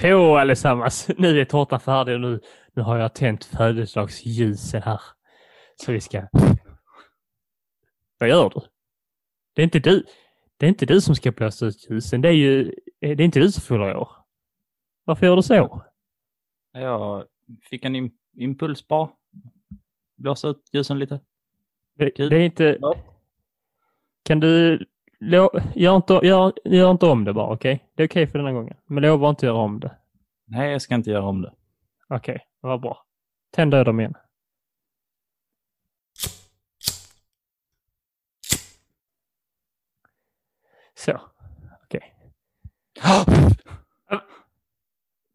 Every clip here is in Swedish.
Så allesammans, nu är tårtan färdig och nu, nu har jag tänt födelsedagsljusen här. Så vi ska... Vad gör du? Det är inte du. Det är inte du som ska blåsa ut ljusen. Det är ju... Det är inte du som fyller år. Varför gör du så? Jag fick en im impuls bara. Blåsa ut ljusen lite. Det, det är inte... Ja. Kan du... Gör, inte, gör, gör inte om det bara, okej? Det är okej för denna gången. Men lova inte göra om det. Nej, jag ska inte göra om det. Okej, det var bra. Tänd dem igen. Så, okej.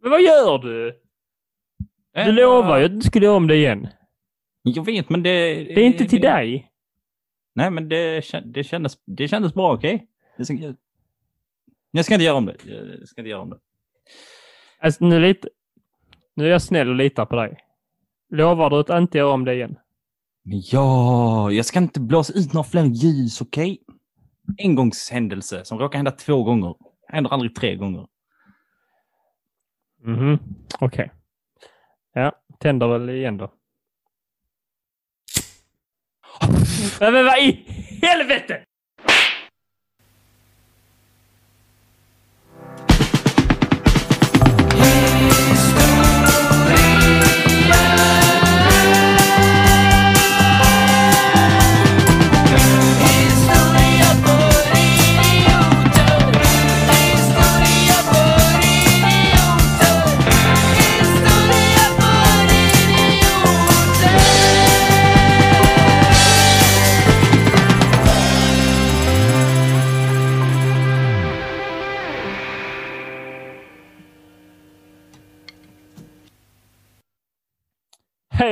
Men vad gör du? Du lovar ju att du skulle göra om det igen. Jag vet, men det... Det är inte till dig. Nej, men det, det, kändes, det kändes bra, okej? Jag, ska, jag, jag ska inte göra om det. Jag ska inte göra om det. Alltså, nu, är lite, nu är jag snäll och litar på dig. Lovar du att inte göra om det igen? Men ja, jag ska inte blåsa ut några fler ljus, okej? Engångshändelse som råkar hända två gånger. Händer aldrig tre gånger. Mhm, okej. Ja, tänder väl igen då. Men, men vad i helvete!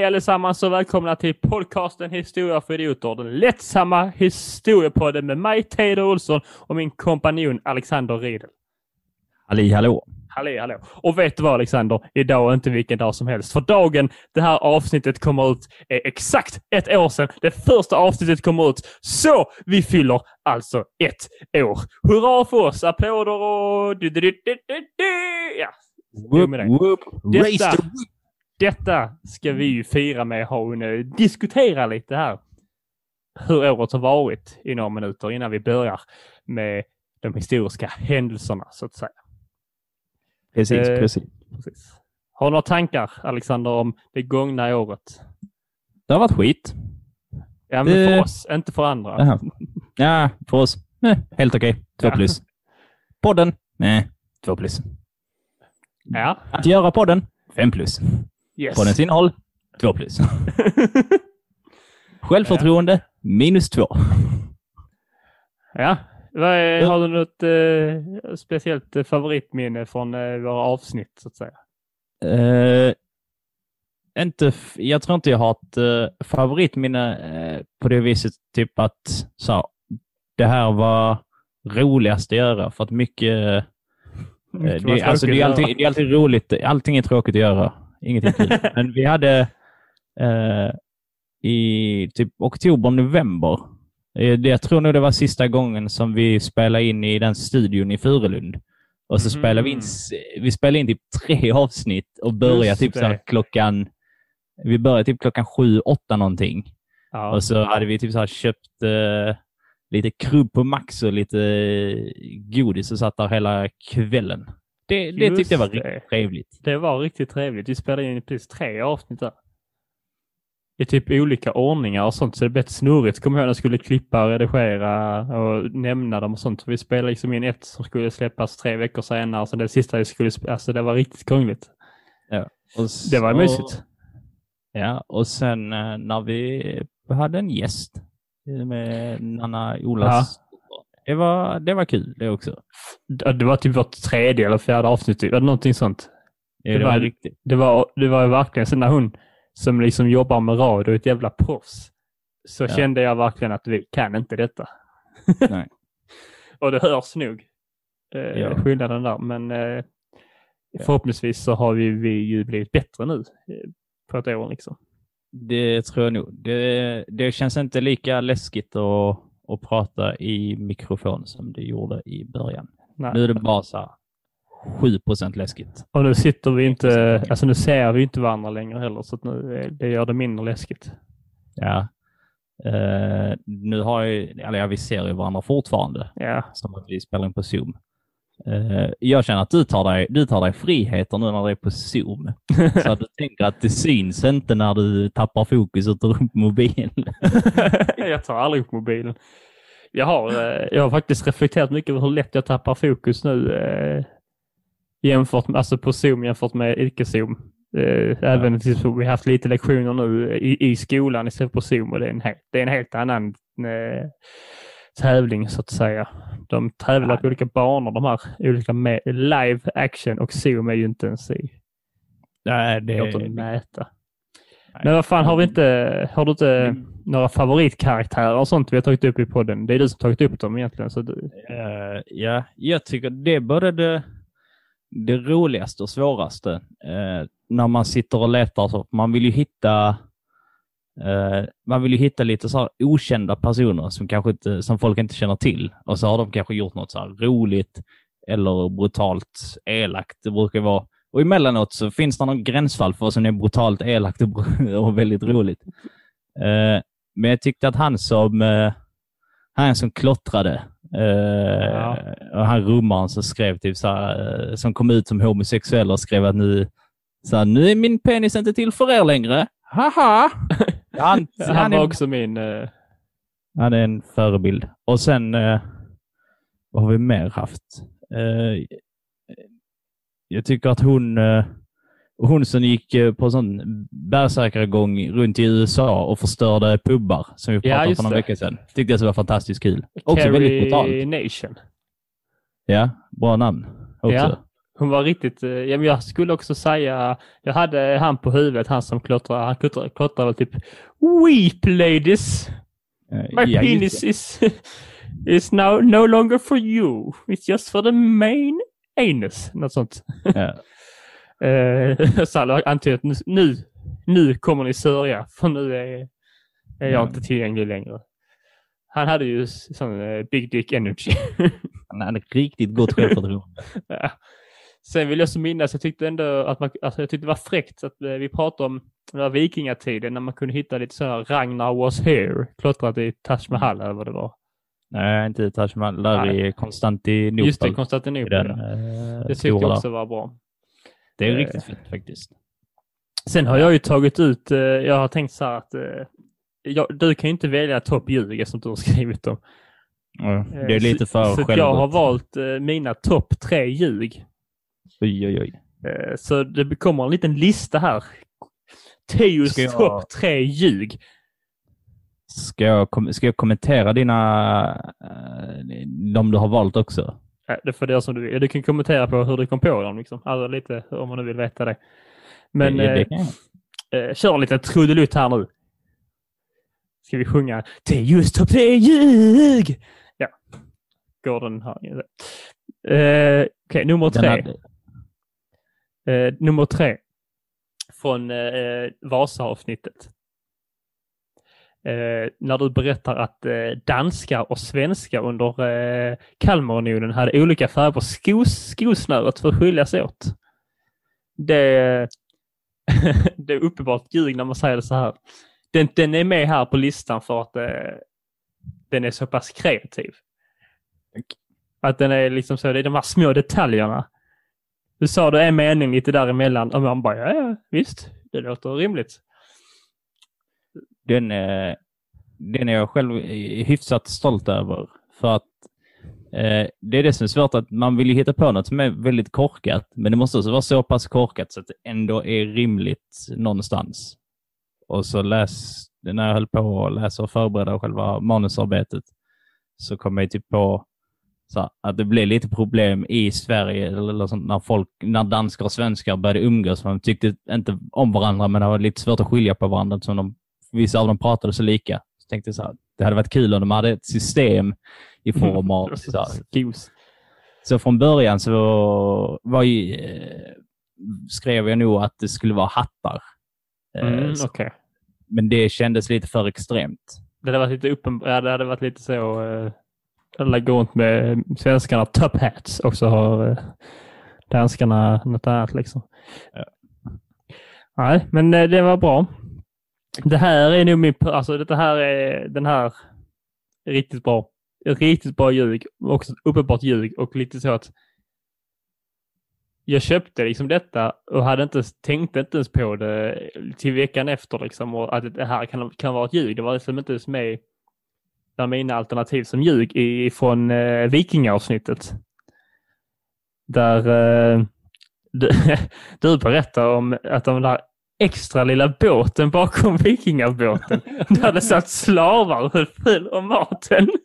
Allesammans och välkomna till podcasten Historia för idioter. Den lättsamma historiepodden med mig, Teodor Olsson och min kompanjon Alexander Riedel. Halli hallå. Hallå, hallå. Och vet du vad Alexander? Idag är inte vilken dag som helst. För dagen det här avsnittet kommer ut är exakt ett år sedan det första avsnittet kommer ut. Så vi fyller alltså ett år. Hurra för oss! Applåder och... du- du- du- du- du- du. Ja, Whoop, whoop. Raise the detta ska vi ju fira med att ha eh, diskutera lite här. Hur året har varit i några minuter innan vi börjar med de historiska händelserna så att säga. Precis, Eh, precis. Precis. Har du några tankar Alexander om det gångna året? Det har varit skit. Ja, men Det- för oss, inte för andra. Jaha. Ja, för oss. Eh, helt okej. Två Ja. plus. Podden? Nej, två plus. Ja, Att göra podden? Fem plus. Yes. Poddens innehåll? Två plus. Självförtroende? Minus två. ja. Vad är, har du något eh, speciellt eh, favoritminne från eh, våra avsnitt så att säga? Eh, inte, jag tror inte jag har ett eh, favoritminne eh, på det viset, typ att så, det här var roligast att göra för att mycket, eh, Mycket var det, alltså, det, är alltid, det är alltid roligt, allting är tråkigt att göra, ingenting kul. Men vi hade eh, i typ oktober, november, eh, det, jag tror nog det var sista gången som vi spelade in i den studion i Furulund. Och så Mhm. spelade vi in, vi spelade in typ tre avsnitt och började typ så klockan, vi började typ klockan sju, åtta någonting. Ja. Och så hade vi typ så köpt eh, lite krubb på Max och lite eh, godis och satt där hela kvällen. Det, det tyckte jag var riktigt trevligt. Det var riktigt trevligt. Vi spelade in precis tre avsnitt där. I typ olika ordningar och sånt, så det blev snurrigt. Kommer jag ihåg när jag skulle klippa, redigera och nämna dem och sånt. Vi spelade liksom in ett som skulle släppas tre veckor senare, så det sista vi skulle Alltså det var riktigt krångligt. Och Det var så- mysigt. Ja, och sen eh, när vi hade en gäst eh, med Nanna Olas. Det, var, det var kul det också. Det var typ vårt tredje eller fjärde avsnitt, eller någonting sånt. Det, Det var, riktigt. Det var, det var verkligen så när hon som liksom jobbar med radio, ett jävla proffs, så Ja. kände jag verkligen att vi kan inte detta. Nej. och det hörs nog, eh, Ja. skillnaden där. Men eh, förhoppningsvis så har vi, vi ju blivit bättre nu eh, på ett år liksom. Det tror jag nog. Det, det känns inte lika läskigt att, att prata i mikrofon som det gjorde i början. Nej. Nu är det bara så här 7% läskigt. Och nu sitter vi inte, alltså nu ser vi inte varandra längre heller så att nu, är- det gör det mindre läskigt. Ja. Eh, nu har jag, eller ja, vi ser ju varandra fortfarande, Ja, som att vi spelar in på Zoom. Eh, jag känner att du tar, dig, du tar dig friheter nu när det är på Zoom. Så att du tänker att det syns inte när du tappar fokus och tar upp mobilen. jag tar aldrig upp mobilen. Jag har, eh, jag har faktiskt reflekterat mycket över hur lätt jag tappar fokus nu eh, jämfört med, alltså på Zoom jämfört med icke-Zoom. Eh, även tills vi har haft lite lektioner nu i, i skolan istället för på Zoom och det är en, helt, det är en helt annan eh, tävling så att säga. De tävlar på olika banor de här olika med, live action och Zoom är ju inte ens i. Nej, Det det, mäta. Nej. Men vad fan, har vi inte, har du inte några favoritkaraktärer och sånt vi har tagit upp i podden? Det är du som tagit upp dem egentligen. Så du, Eh, ja, jag tycker det är både det, det roligaste och svåraste. Eh, när man sitter och letar, så man vill ju hitta man vill ju hitta lite så okända personer som, kanske inte, som folk inte känner till. Och så har de kanske gjort något så roligt eller brutalt elakt. Det brukar vara. Och emellanåt så finns det någon gränsfall för vad som är brutalt elakt och, och väldigt roligt. Eh, men jag tyckte att han som, eh, han som klottrade, eh, Ja. och han rummaren som skrev typ så här, eh, som kom ut som homosexuell och skrev att nu, så här, nu är min penis inte till för er längre. Haha! Han, han, han, var är, också min... eh, han är en förebild. Och sen, eh, vad har vi mer haft? Eh, jag tycker att hon, hon som gick på sån bärsärkagång runt i USA och förstörde pubbar, som vi Ja, pratade om för några veckor sedan, tyckte jag så var fantastiskt kul. Också väldigt brutalt. Nation. Ja, bra namn också. Ja. Hon var riktigt... eh, Ja, jag skulle också säga... Jag hade han på huvudet, han som klottrar. Han klottrar, klottrar väl typ Weep ladies! Eh, My ja, penis is, is now no longer for you. It's just for the main anus. Något sånt. Ja. Eh, så han antyder att nu, nu, nu kommer ni sörja för nu är, är jag Ja. inte tillgänglig längre. Han hade ju sån eh, big dick energy. Han hade riktigt gott självförtroende. Ja. Sen vill jag så minnas, jag tyckte ändå att man, alltså jag tyckte det var fräckt att eh, vi pratade om det var vikingatiden när man kunde hitta lite så här Ragnar was here, klottrat i Taj Mahal eller vad det var. Nej, inte Taj Mahal. Där i Konstantinopel. Just det, i Konstantinopel. den, eh, Det tyckte jag också var bra. Det är eh, riktigt fint faktiskt. Sen har jag ju tagit ut, jag har tänkt så här att jag, du kan ju inte välja toppljug som du har skrivit Eh, det är lite så, för Så självgott. jag har valt mina topp tre ljug. Oj, oj, oj. Eh, så det kommer en liten lista här. Teos jag- topp tre ljug. Ska jag, ska jag kommentera dina, eh, de du har valt också? Nej, det får göra som du. Du kan kommentera på hur du kom på dem. Liksom. Alltså lite om man nu vill veta det. Men det, det eh, eh, kör en liten trudelutt här nu. Ska vi sjunga Teos topp tre ljug? Ja. Går den här. Eh, Okej, nummer Den tre. hade- Eh, nummer tre. Från eh, Vasa-avsnittet. Eh, när du berättar att eh, danskar och svenskar under eh, Kalmarunionen hade olika färger på skos, skosnöret för att skilja sig åt. Det, det är uppenbart ljug när man säger det så här. Den, den är med här på listan för att eh, den är så pass kreativ. Att den är liksom så, det är de här små detaljerna. Du sa det en mening lite däremellan och man bara, ja, ja visst, det låter rimligt. Den, eh, den är jag själv hyfsat stolt över. För att eh, det är det som är svårt, att man vill ju hitta på något som är väldigt korkat, men det måste också vara så pass korkat så att det ändå är rimligt någonstans. Och så läs, när jag höll på att läsa och förbereda själva manusarbetet så kom jag typ på så att det blev lite problem i Sverige eller, sånt, när, folk, när danskar och svenskar började umgås. Man tyckte inte om varandra, men det var lite svårt att skilja på varandra eftersom de, vissa av dem pratade så lika. Så tänkte jag så här, det hade varit kul om de hade ett system i form av... så, här, så från början så var ju, eh, skrev jag nog att det skulle vara hattar. Eh, Mm, Okej. Men det kändes lite för extremt. Det hade varit lite uppen... ja, det hade varit lite så... Eh, eller gå runt med svenskarna top hats också har... Eh, danskarna något annat liksom. Ja. Nej, men eh, det var bra. Det här är nog min, alltså det här är den här är riktigt bra. Riktigt bra ljug, också uppenbart ljug och lite så att jag köpte liksom detta och hade inte tänkte inte ens på det till veckan efter liksom och att det här kan, kan vara ett ljug. Det var liksom inte ens med bland mina alternativ som ljug i, från eh, Vikingaavsnittet. Där eh, du, du berättar om att de där extra lilla båten bakom vikingabåten, där det satt slavar och höll full om maten.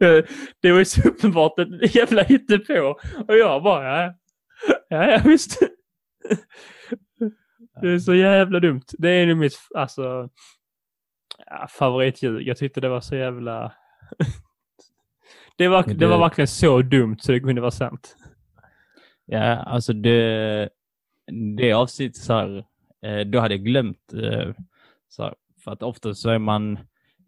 Eh, det var ju så uppenbart ett jävla hittepå. Och jag bara, ja, ja visst. Det är så jävla dumt. Det är nog mitt, alltså, ja. Jag tyckte det var så jävla... det, var, det var Det- verkligen så dumt så det kunde vara sant. Ja, alltså det, det avsnittet så här, eh, då hade jag glömt. eh, Så här, för att ofta så är man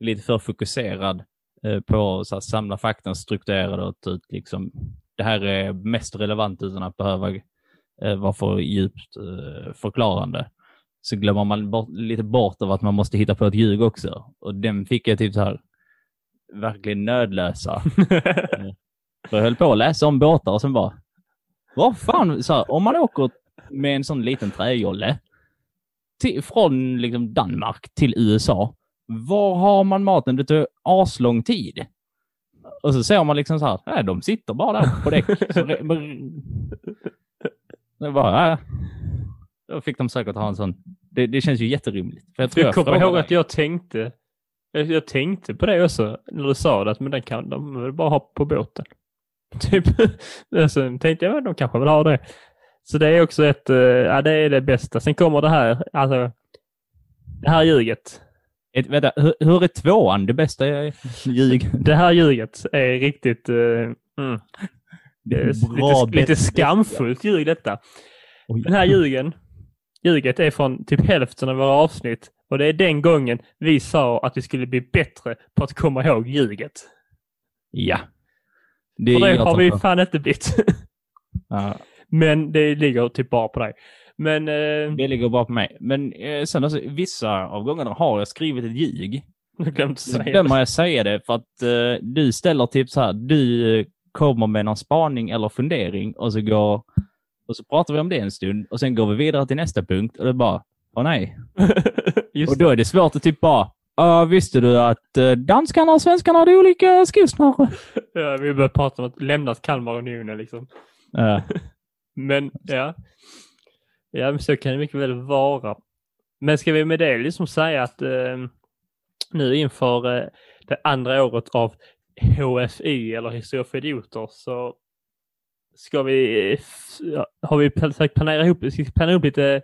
lite för fokuserad eh, på att samla fakta, strukturera det och ta ut liksom, det här är mest relevant utan att behöva eh, vara för djupt förklarande. Så glömmer man bort, lite bort av att man måste hitta på ett ljug också. Och den fick jag typ så här verkligen nödlösa. För jag höll på att läsa om båtar och sen bara, vad fan, så här, om man åker med en sån liten träjolle till, från liksom Danmark till USA, var har man maten? Det tar aslång tid. Och så ser man liksom så här, nej, de sitter bara där på däck. Så ja. Då fick de säkert ha en sån. Det, det känns ju jätterimligt. För jag, tror Jag kommer frågade ihåg att jag tänkte, jag, jag tänkte på det också när du sa det, att men den kan de väl bara ha på båten. Typ. Sen tänkte jag, men de kanske vill ha det. Så det är också ett, eh, ja det är det bästa. Sen kommer det här, alltså, det här ljuget. Ett, vänta, hur, hur är tvåan det bästa ljug? Det här ljuget är riktigt, eh, mm, det är lite, lite skamfullt ljug detta. Oj. Den här ljugen, ljuget är från typ hälften av våra avsnitt och det är den gången vi sa att vi skulle bli bättre på att komma ihåg ljuget. Ja. Det Och det har vi fan. inte blivit. Ja, Men det ligger typ bara på dig. Men eh, det ligger bra på mig. Men eh, sen alltså, vissa av gångerna har jag skrivit ett ljug. jag glömde Så säga glömmer det. jag säga det för att eh, du ställer typ så här, du eh, kommer med någon spaning eller fundering och så går och så pratar vi om det en stund och sen går vi vidare till nästa punkt och det är bara, åh nej. Och då är det svårt att typ bara, "Ja, visste du att eh, danskarna och svenskarna hade olika skosnöre? Ja, vi började prata om att lämna Kalmarunionen liksom. Ja. Men ja. Ja, men så kan det mycket väl vara. Men ska vi med det liksom säga att eh, nu inför eh, det andra året av HFI eller Historia för idioter så ska vi, eh, har vi försökt planera ihop, ska planera ihop lite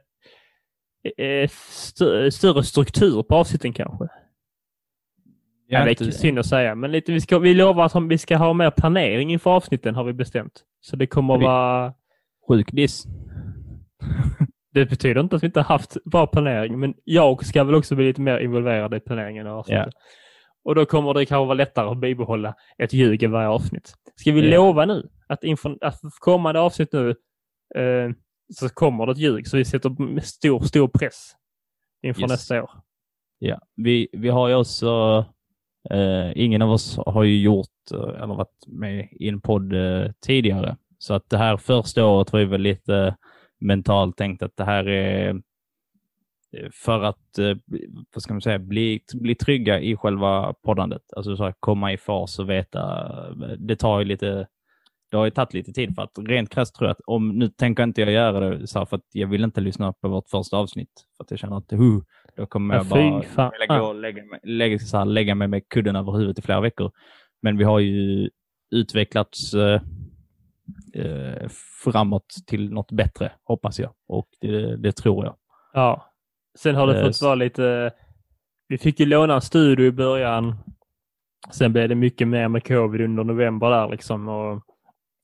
eh, stö, större struktur på avsnitten kanske. Jag Ja, det inte- synd att säga, men lite, vi, ska, vi lovar att vi ska ha mer planering inför avsnitten har vi bestämt. Så det kommer att vara Sjuk diss. Det betyder inte att vi inte har haft bra planering, men jag ska väl också bli lite mer involverad i planeringen av avsnittet. Och då kommer det kanske vara lättare att bibehålla ett ljug i varje avsnitt. Ska vi Ja. lova nu att inför att kommande avsnitt nu eh, så kommer det ett ljug så vi sätter stor, stor press inför Yes. nästa år. Ja, vi, vi har ju också, eh, ingen av oss har ju gjort eh, eller varit med i en podd eh, tidigare. Så att det här första året var ju väl lite mentalt tänkt att det här är eh, för att, eh, vad ska man säga, bli, bli trygga i själva poddandet. Alltså så här, komma i fas och veta. Det tar ju lite, det har ju tagit lite tid för att rent krasst tror jag att om, nu tänker inte jag göra det så här för att jag vill inte lyssna på vårt första avsnitt. För att jag känner att uh, då kommer Ja, jag bara fan. lägga, och lägga, lägga, så här, lägga mig med kudden över huvudet i flera veckor. Men vi har ju utvecklats eh, eh, framåt till något bättre, hoppas jag. Och det, det tror jag. Ja. Sen har det Eh, fått vara lite... Vi fick ju låna en studio i början. Sen blev det mycket mer med covid under november där liksom. Och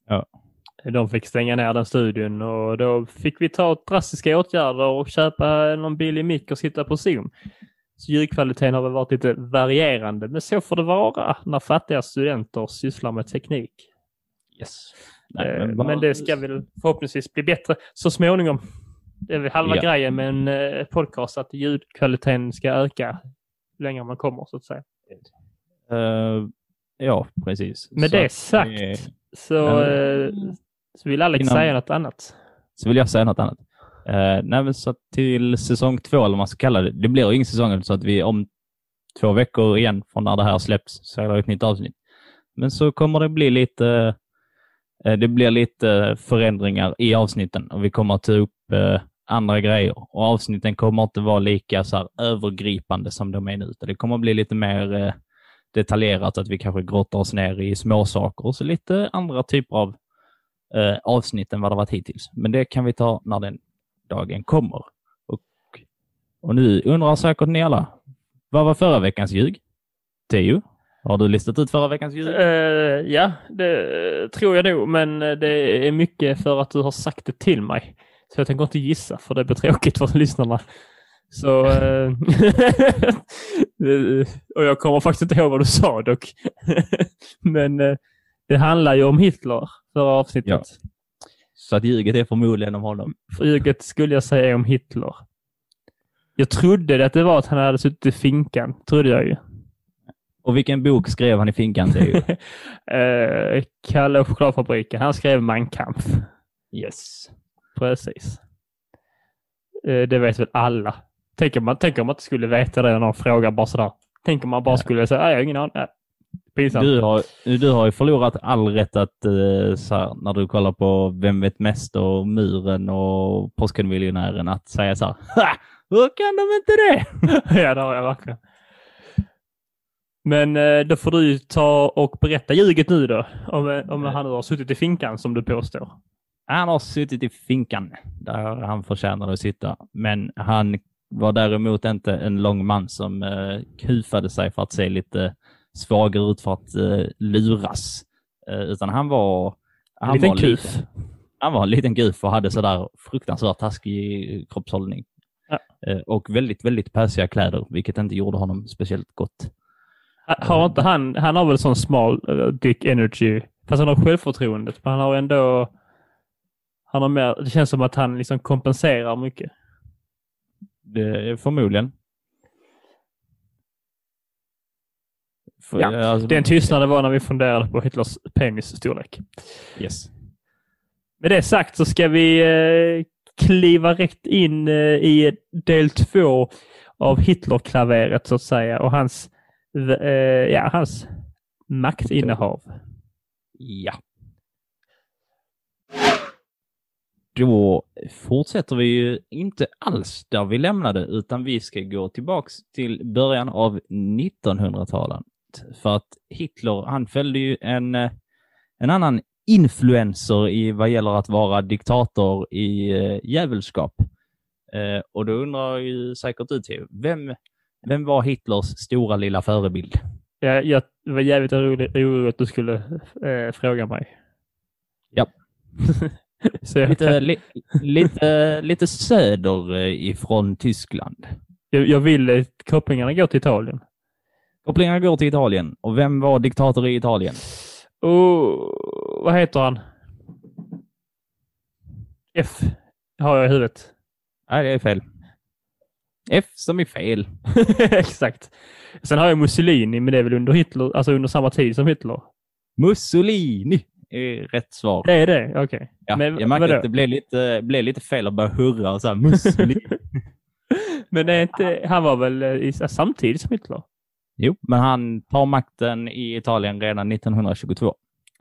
Ja. De fick stänga ner den studion och då fick vi ta drastiska åtgärder och köpa någon billig mick och sitta på Zoom. Så ljudkvaliteten har väl varit lite varierande, men så får det vara när fattiga studenter sysslar med teknik. Yes. Nej, Eh, men men, bara- det ska väl förhoppningsvis bli bättre så småningom. Det är väl halva Ja. grejen med en eh, podcast, att ljudkvaliteten ska öka längre man kommer så att säga. Eh, ja, precis. Med Så det sagt det- så, Ja. eh, så vill Alex Innan- säga något annat. så vill jag säga något annat. Uh, nej, så till säsong två, eller vad man ska kalla det. Det blir ingen säsong, så att vi om två veckor igen från när det här släpps så är det ett nytt avsnitt. Men så kommer det bli lite eh, det blir lite förändringar i avsnitten och vi kommer att ta upp eh, andra grejer. Och avsnitten kommer inte vara lika så här, övergripande som de är nu. Det kommer att bli lite mer eh, detaljerat, att vi kanske grottar oss ner i små saker och så lite andra typer av eh, avsnitt än vad det varit hittills. Men det kan vi ta när den dagen kommer. Och, och nu undrar säkert ni alla, vad var förra veckans ljug? Teo, har du listat ut förra veckans ljug? Uh, ja, det tror jag nog, men det är mycket för att du har sagt det till mig. Så jag tänker inte gissa, för det blir tråkigt för lyssnarna. Så... eh, och jag kommer faktiskt inte ihåg vad du sa dock. men eh, det handlar ju om Hitler, förra avsnittet. Ja. Så att ljuget är förmodligen om honom. Flyget skulle jag säga är om Hitler. Jag trodde att det var att han hade suttit i finkan, trodde jag ju. Och vilken bok skrev han i finkan? Eh, Kalle och chokladfabriken, han skrev Mein Kampf. yes. Precis. Eh, det vet väl alla. Tänk om man, tänk om man inte skulle veta det när någon frågar bara sådär. Tänk om man bara skulle säga, "Nej, jag har ingen aning. Pinsamt. Du har, du har ju förlorat all rätt att, eh, så här, när du kollar på Vem vet mest och Muren och Påskmiljonären, att säga så här, "Ha! Hur kan de inte det? ja, det har jag verkligen. Men eh, då får du ta och berätta ljuget nu då. Om, eh, om han har suttit i finkan som du påstår. Han har suttit i finkan där han förtjänade att sitta. Men han var däremot inte en lång man som eh, kufade sig för att se lite svagare ut för att eh, luras. Eh, utan han var... Han En liten var kuf. liten. Han var en liten guf och hade sådär fruktansvärt taskig kroppshållning. Ja. Eh, och väldigt, väldigt pösiga kläder, vilket inte gjorde honom speciellt gott. Ha- Har inte han, han har väl sån smal eh, dick energy. Fast han har självförtroendet. Men han har ändå... Han har mer, det känns som att han liksom kompenserar mycket. Det är förmodligen. För, Ja, alltså, Den tystnaden var när vi funderade på Hitlers penisstorlek. Yes. Med det sagt så ska vi eh, kliva rätt in eh, i del två av Hitlerklaveret så att säga och hans, eh, ja, hans maktinnehav. Ja. Då fortsätter vi ju inte alls där vi lämnade, utan vi ska gå tillbaks till början av 1900-talet. För att Hitler, han följde ju en, eh, en annan influencer i vad gäller att vara diktator i eh, djävulskap. Eh, och då undrar ju säkert du, Theo, vem, vem var Hitlers stora lilla förebild? Ja, jag var jävligt orolig att du skulle eh, fråga mig. Ja. Lite, li, lite, lite söder eh, ifrån Tyskland. jag, jag vill kopplingarna gå till Italien. Kopplingarna går till Italien. Och vem var diktator i Italien? Och vad heter han? F har jag i huvudet. Nej, det är fel. F som är fel. Exakt. Sen har jag Mussolini, men det är väl under Hitler, alltså under samma tid som Hitler? Mussolini är rätt svar. Det är det? Okej. Ja, men jag märkte att det blev lite, blev lite fel att börja hurra och så här, Mussolini. Men är inte, han var väl eh, i, samtidigt som Hitler? jo, men han tar makten i Italien redan 1922.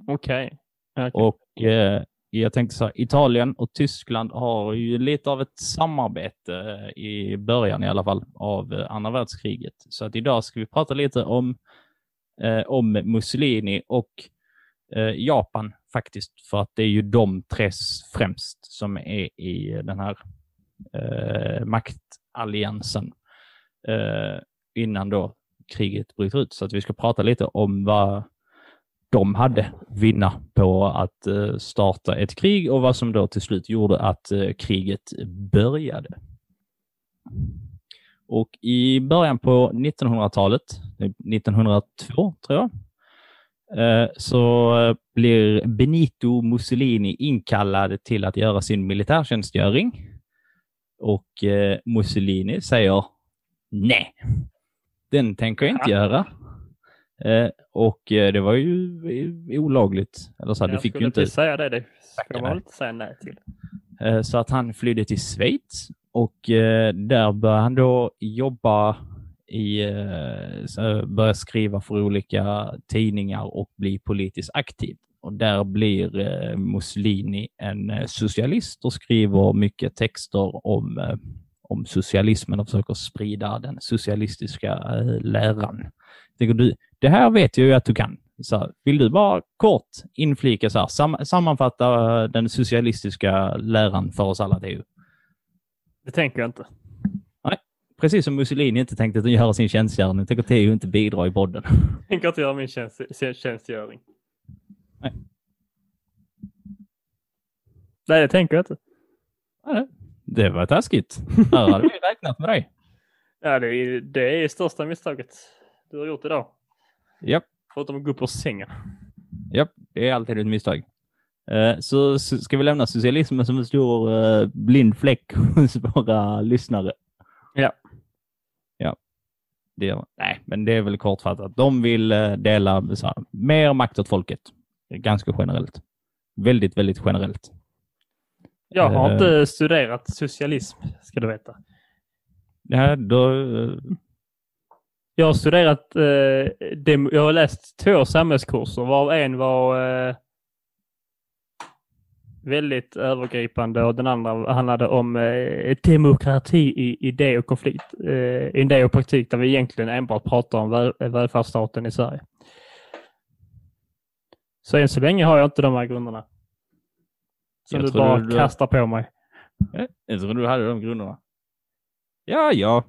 Okej. Okej. Och eh, jag tänkte så här, Italien och Tyskland har ju lite av ett samarbete eh, i början i alla fall av eh, andra världskriget. Så att idag ska vi prata lite om, eh, om Mussolini och eh, Eh, Japan faktiskt. För att det är ju de tre främst som är i den här eh, maktalliansen eh, innan då kriget bryter ut. Så att vi ska prata lite om vad de hade vinna på att eh, starta ett krig och vad som då till slut gjorde att eh, kriget började. Och i början på 1900-talet, 1902 eh, tror jag, så eh, blir Benito Mussolini inkallad till att göra sin militärtjänstgöring. Och eh, Mussolini säger nej, den tänker jag inte göra. Eh, och eh, det var ju eh, olagligt. Eller så, här, du fick ju inte säga det. Det ska man inte säga nej till. Eh, Så att han flydde till Schweiz och eh, där började han då jobba i, eh, börja skriva för olika tidningar och bli politiskt aktiv. Och där blir eh, Mussolini en eh, socialist och skriver mycket texter om, om socialismen och försöker sprida den socialistiska läran. Tänker du, det här vet jag ju att du kan. Så här, vill du bara kort inflika så här, sam sammanfatta den socialistiska läran för oss alla? Det ju Det tänker jag inte precis som Mussolini inte tänkte att göra sin tjänstgöring. Tänker Teo inte bidra i podden. Tänker inte göra min tjänst, tjänstgöring. Nej. Nej, det tänker jag inte. Nej, Det var taskigt. Här hade vi räknat med dig. Ja, det är det är största misstaget du har gjort idag. Japp, Förutom att gå upp ur sängen. japp, det är alltid ett misstag. Eh, Så ska vi lämna socialismen som en stor eh, blind fläck hos våra lyssnare. Ja, det Nej, men det är väl kortfattat. De vill eh, dela här, mer makt åt folket. Ganska generellt. Väldigt, väldigt generellt. Jag har Eh. inte studerat socialism, ska du veta. Ja, då, eh, Jag har studerat, eh, jag har läst två samhällskurser, varav en var eh, väldigt övergripande och den andra handlade om eh, demokrati i idé och konflikt. Eh, idé och praktik där vi egentligen enbart pratar om väl, välfärdsstaten i Sverige. Så än så länge har jag inte de här grunderna. Som Jag du bara du- kastar på mig. Eh, Jag tror du hade de grunderna. Ja, ja.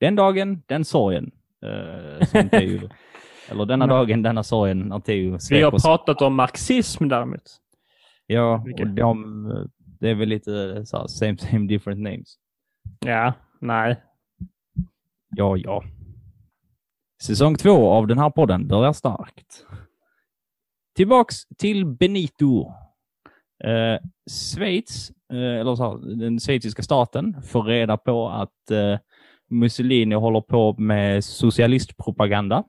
Den dagen, den sorgen. Eh, eller denna dagen, denna sorgen när Teo Vi har pratat om marxism däremot. Ja, och de, eh, det är väl lite så här, same same different names. Ja, nej. Ja, ja. Säsong två av den här podden börjar starkt. Tillbaks till Benito. Eh, Schweiz, eh, eller så här, den schweiziska staten, får reda på att eh, Mussolini håller på med socialistpropaganda.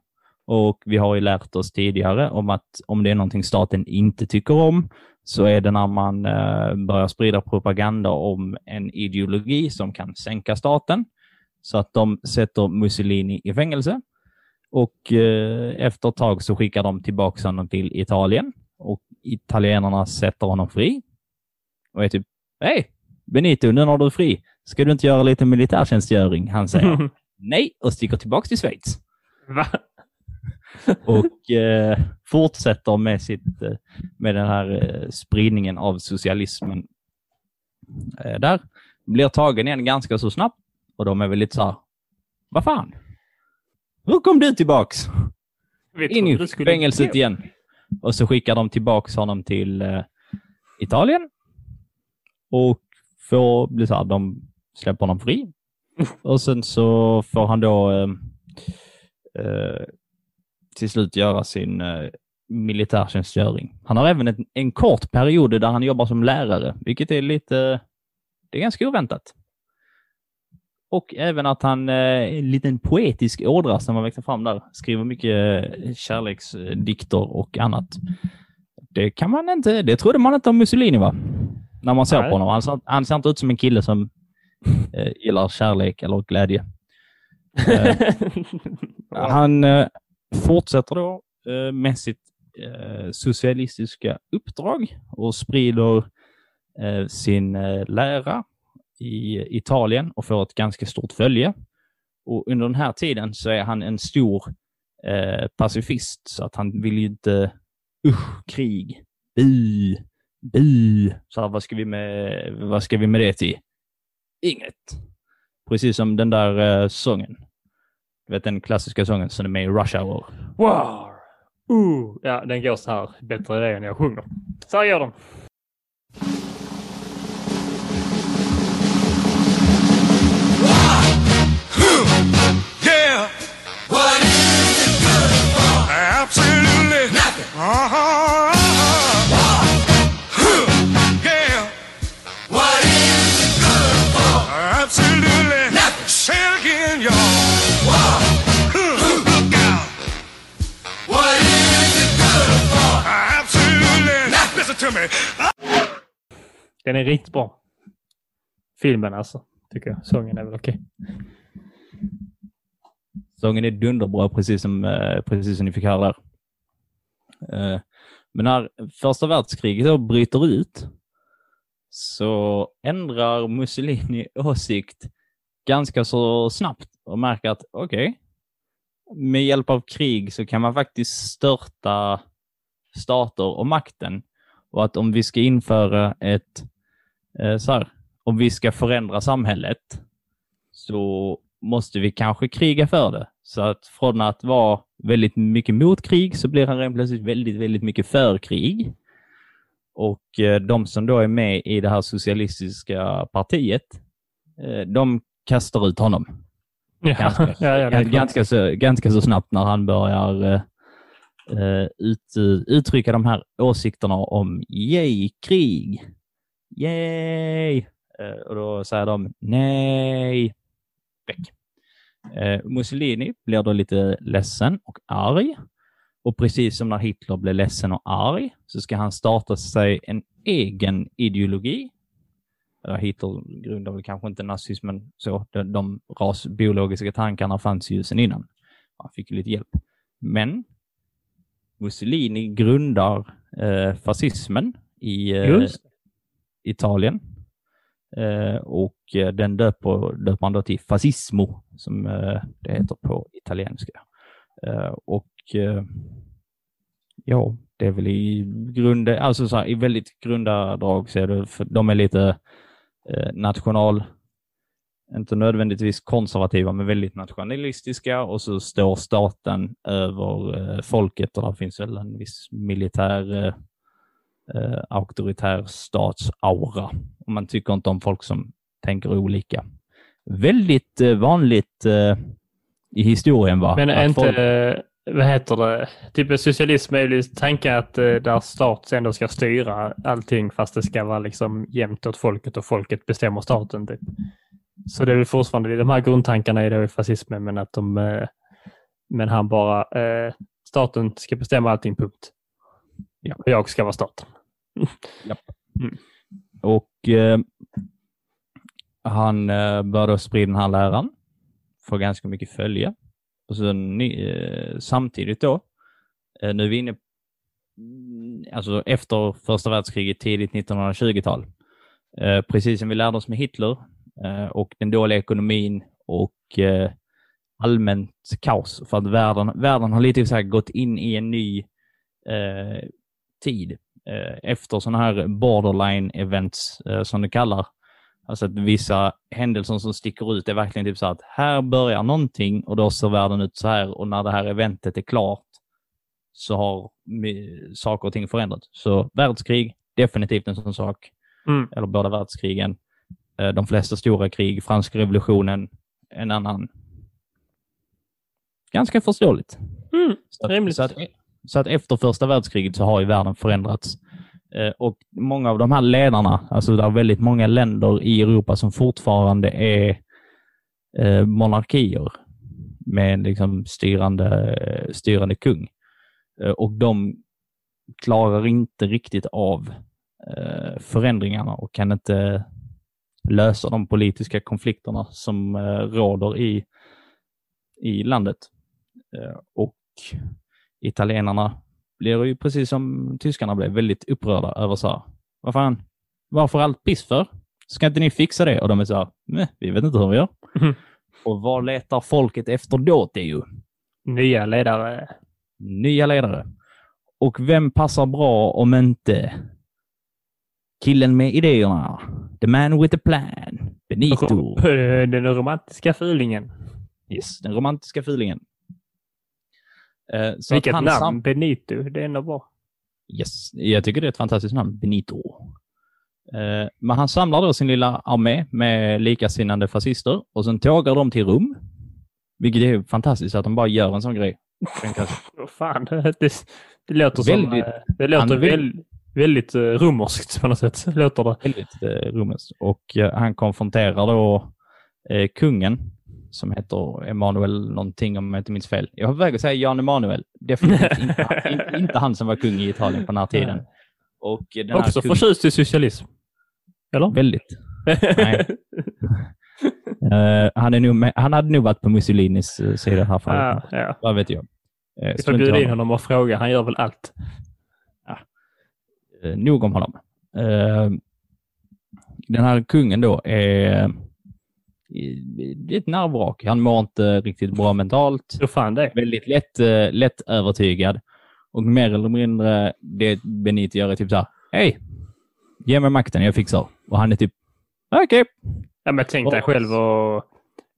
Och vi har ju lärt oss tidigare om att om det är någonting staten inte tycker om så är det när man eh, börjar sprida propaganda om en ideologi som kan sänka staten. Så att de sätter Mussolini i fängelse. Och eh, efter ett tag så skickar de tillbaka honom till Italien. Och italienarna sätter honom fri. Och är typ, hej Benito, nu när du är fri, ska du inte göra lite militärtjänstgöring? Han säger nej och sticker tillbaka till Schweiz. Va? Och eh, fortsätter med, sitt, eh, med den här eh, spridningen av socialismen. Eh, där blir tagen igen ganska så snabbt. Och de är väl lite så här, vad fan? Hur kom du tillbaks? In i fängelset igen. Och så skickar de tillbaks honom till eh, Italien. Och får bli så här, de släpper honom fri. Och sen så får han då eh, eh, till slut göra sin eh, militärtjänstgöring. Han har även en, en kort period där han jobbar som lärare, vilket är lite, det är ganska oväntat. Och även att han, eh, en liten poetisk ådra som har växt fram där, skriver mycket eh, kärleksdikter och annat. Det kan man inte, det trodde man inte om Mussolini va? När man ser Nej. på honom. Han ser, han ser inte ut som en kille som eh, gillar kärlek eller glädje. Eh, han eh, fortsätter då eh, med sitt eh, socialistiska uppdrag och sprider eh, sin eh, lära i Italien och får ett ganska stort följe. Och under den här tiden så är han en stor eh, pacifist så att han vill ju inte, usch, krig, bu, bu. Så här, vad, ska vi med, vad ska vi med det till? Inget. Precis som den där eh, sången. Du vet den klassiska sången som är med i Rush Hour. Wow! Uh. Ja, den går så här. Bättre det än jag sjunger. Så här gör den. Den är riktigt bra. Filmen alltså, tycker jag. Sången är väl okej. Sången är dunderbra, precis som, eh, precis som ni fick höra där. Eh, men när första världskriget då bryter ut så ändrar Mussolini åsikt ganska så snabbt och märker att okej, med hjälp av krig så kan man faktiskt störta stater och makten. Och att om vi ska införa ett, eh, så här, om vi ska förändra samhället så måste vi kanske kriga för det. Så att från att vara väldigt mycket mot krig så blir han rent plötsligt väldigt, väldigt mycket för krig. Och eh, de som då är med i det här socialistiska partiet, eh, de kastar ut honom. Ja, Ganska, ja, ja, ganska, så, ganska så snabbt när han börjar eh, ut, uttrycka de här åsikterna om yay, krig. Yay! Eh, och då säger de nej, väck. Eh, Mussolini blir då lite ledsen och arg. Och precis som när Hitler blev ledsen och arg så ska han starta sig en egen ideologi. Eller Hitler grundade väl kanske inte nazismen så. De, de rasbiologiska tankarna fanns ju sedan innan. Han fick ju lite hjälp. Men Mussolini grundar eh, fascismen i eh, Italien. Eh, och eh, den döper, döper man då till fascismo, som eh, det heter på italienska. Eh, och ja, det är väl i grund, alltså så här, i väldigt grunda drag så är det, för de är lite national, inte nödvändigtvis konservativa, men väldigt nationalistiska och så står staten över eh, folket och där finns väl en viss militär eh, eh, auktoritär statsaura. Och man tycker inte om folk som tänker olika. Väldigt eh, vanligt eh, i historien va? Men är inte, folk- vad heter det, typ socialism är ju tanken att där stat ändå ska styra allting fast det ska vara liksom jämnt åt folket och folket bestämmer staten. Typ. Så det är väl fortfarande de här grundtankarna i det fascismen men att de, eh, men han bara, eh, staten ska bestämma allting punkt. Ja. Och jag ska vara staten. Och eh, han eh, började sprida den här läran, får ganska mycket följe. Och så ny, eh, samtidigt då, eh, nu är vi inne mm, alltså efter första världskriget, tidigt 1920-tal. Eh, precis som vi lärde oss med Hitler och den dåliga ekonomin och eh, allmänt kaos. För att världen, världen har lite så här gått in i en ny eh, tid eh, efter sådana här borderline events eh, som det kallar. Alltså att vissa händelser som sticker ut är verkligen typ så att här börjar någonting och då ser världen ut så här och när det här eventet är klart så har saker och ting förändrats. Så världskrig, definitivt en sån sak. Mm. Eller båda världskrigen. Eh, De flesta stora krig, franska revolutionen, en annan. Ganska förståeligt. Mm. Så att, så, att, så att efter första världskriget så har ju världen förändrats. Eh, och många av de här ledarna, alltså det är väldigt många länder i Europa som fortfarande är eh, monarkier med en liksom styrande, styrande kung. Och de klarar inte riktigt av förändringarna och kan inte lösa de politiska konflikterna som eh, råder i, i landet. Eh, och italienarna blir ju precis som tyskarna blev väldigt upprörda över så här, vad fan, varför allt piss för? Ska inte ni fixa det? Och de är så här, nej, vi vet inte hur vi gör. Mhm. Och vad letar folket efter då, Theo? Nya ledare. Nya ledare. Och vem passar bra om inte killen med idéerna? The man with a plan. Benito. Den romantiska fulingen. Yes, den romantiska filingen. Eh, så Vilket namn, sam- Benito. Det är ändå bra. Yes, jag tycker det är ett fantastiskt namn, Benito. Eh, men han samlar då sin lilla armé med likasinnande fascister och sen tågar de till Rom. Vilket är fantastiskt att de bara gör en sån grej. Fan, det, det låter som... Väldigt- eh, Det låter han vill- väl, väldigt uh, romerskt på något sätt. Låter det. väldigt eh, romerskt. Och eh, han konfronterar då eh, kungen som heter Emanuel någonting om jag inte minns fel. Jag var på väg att säga Jan Emanuel. Definitivt inte, inte, inte han som var kung i Italien på den här tiden. Och den här Också kungen- förtjust i socialism. Eller? Väldigt. Eh, han, är nog med, han hade nog varit på Mussolinis uh, sida här för ja, ja. Vad vet jag. Uh, Vi får bjuda in honom och fråga. Han gör väl allt. Eh, nog om honom. Eh, den här kungen då är ett nervvrak. Han mår inte riktigt bra mentalt. Hur fan det. Väldigt lätt, eh, lätt övertygad. Och mer eller mindre det Benito gör är typ så här. Hej! Ge mig makten, jag fixar. Och han är typ, okej. Ja, men tänk dig själv och...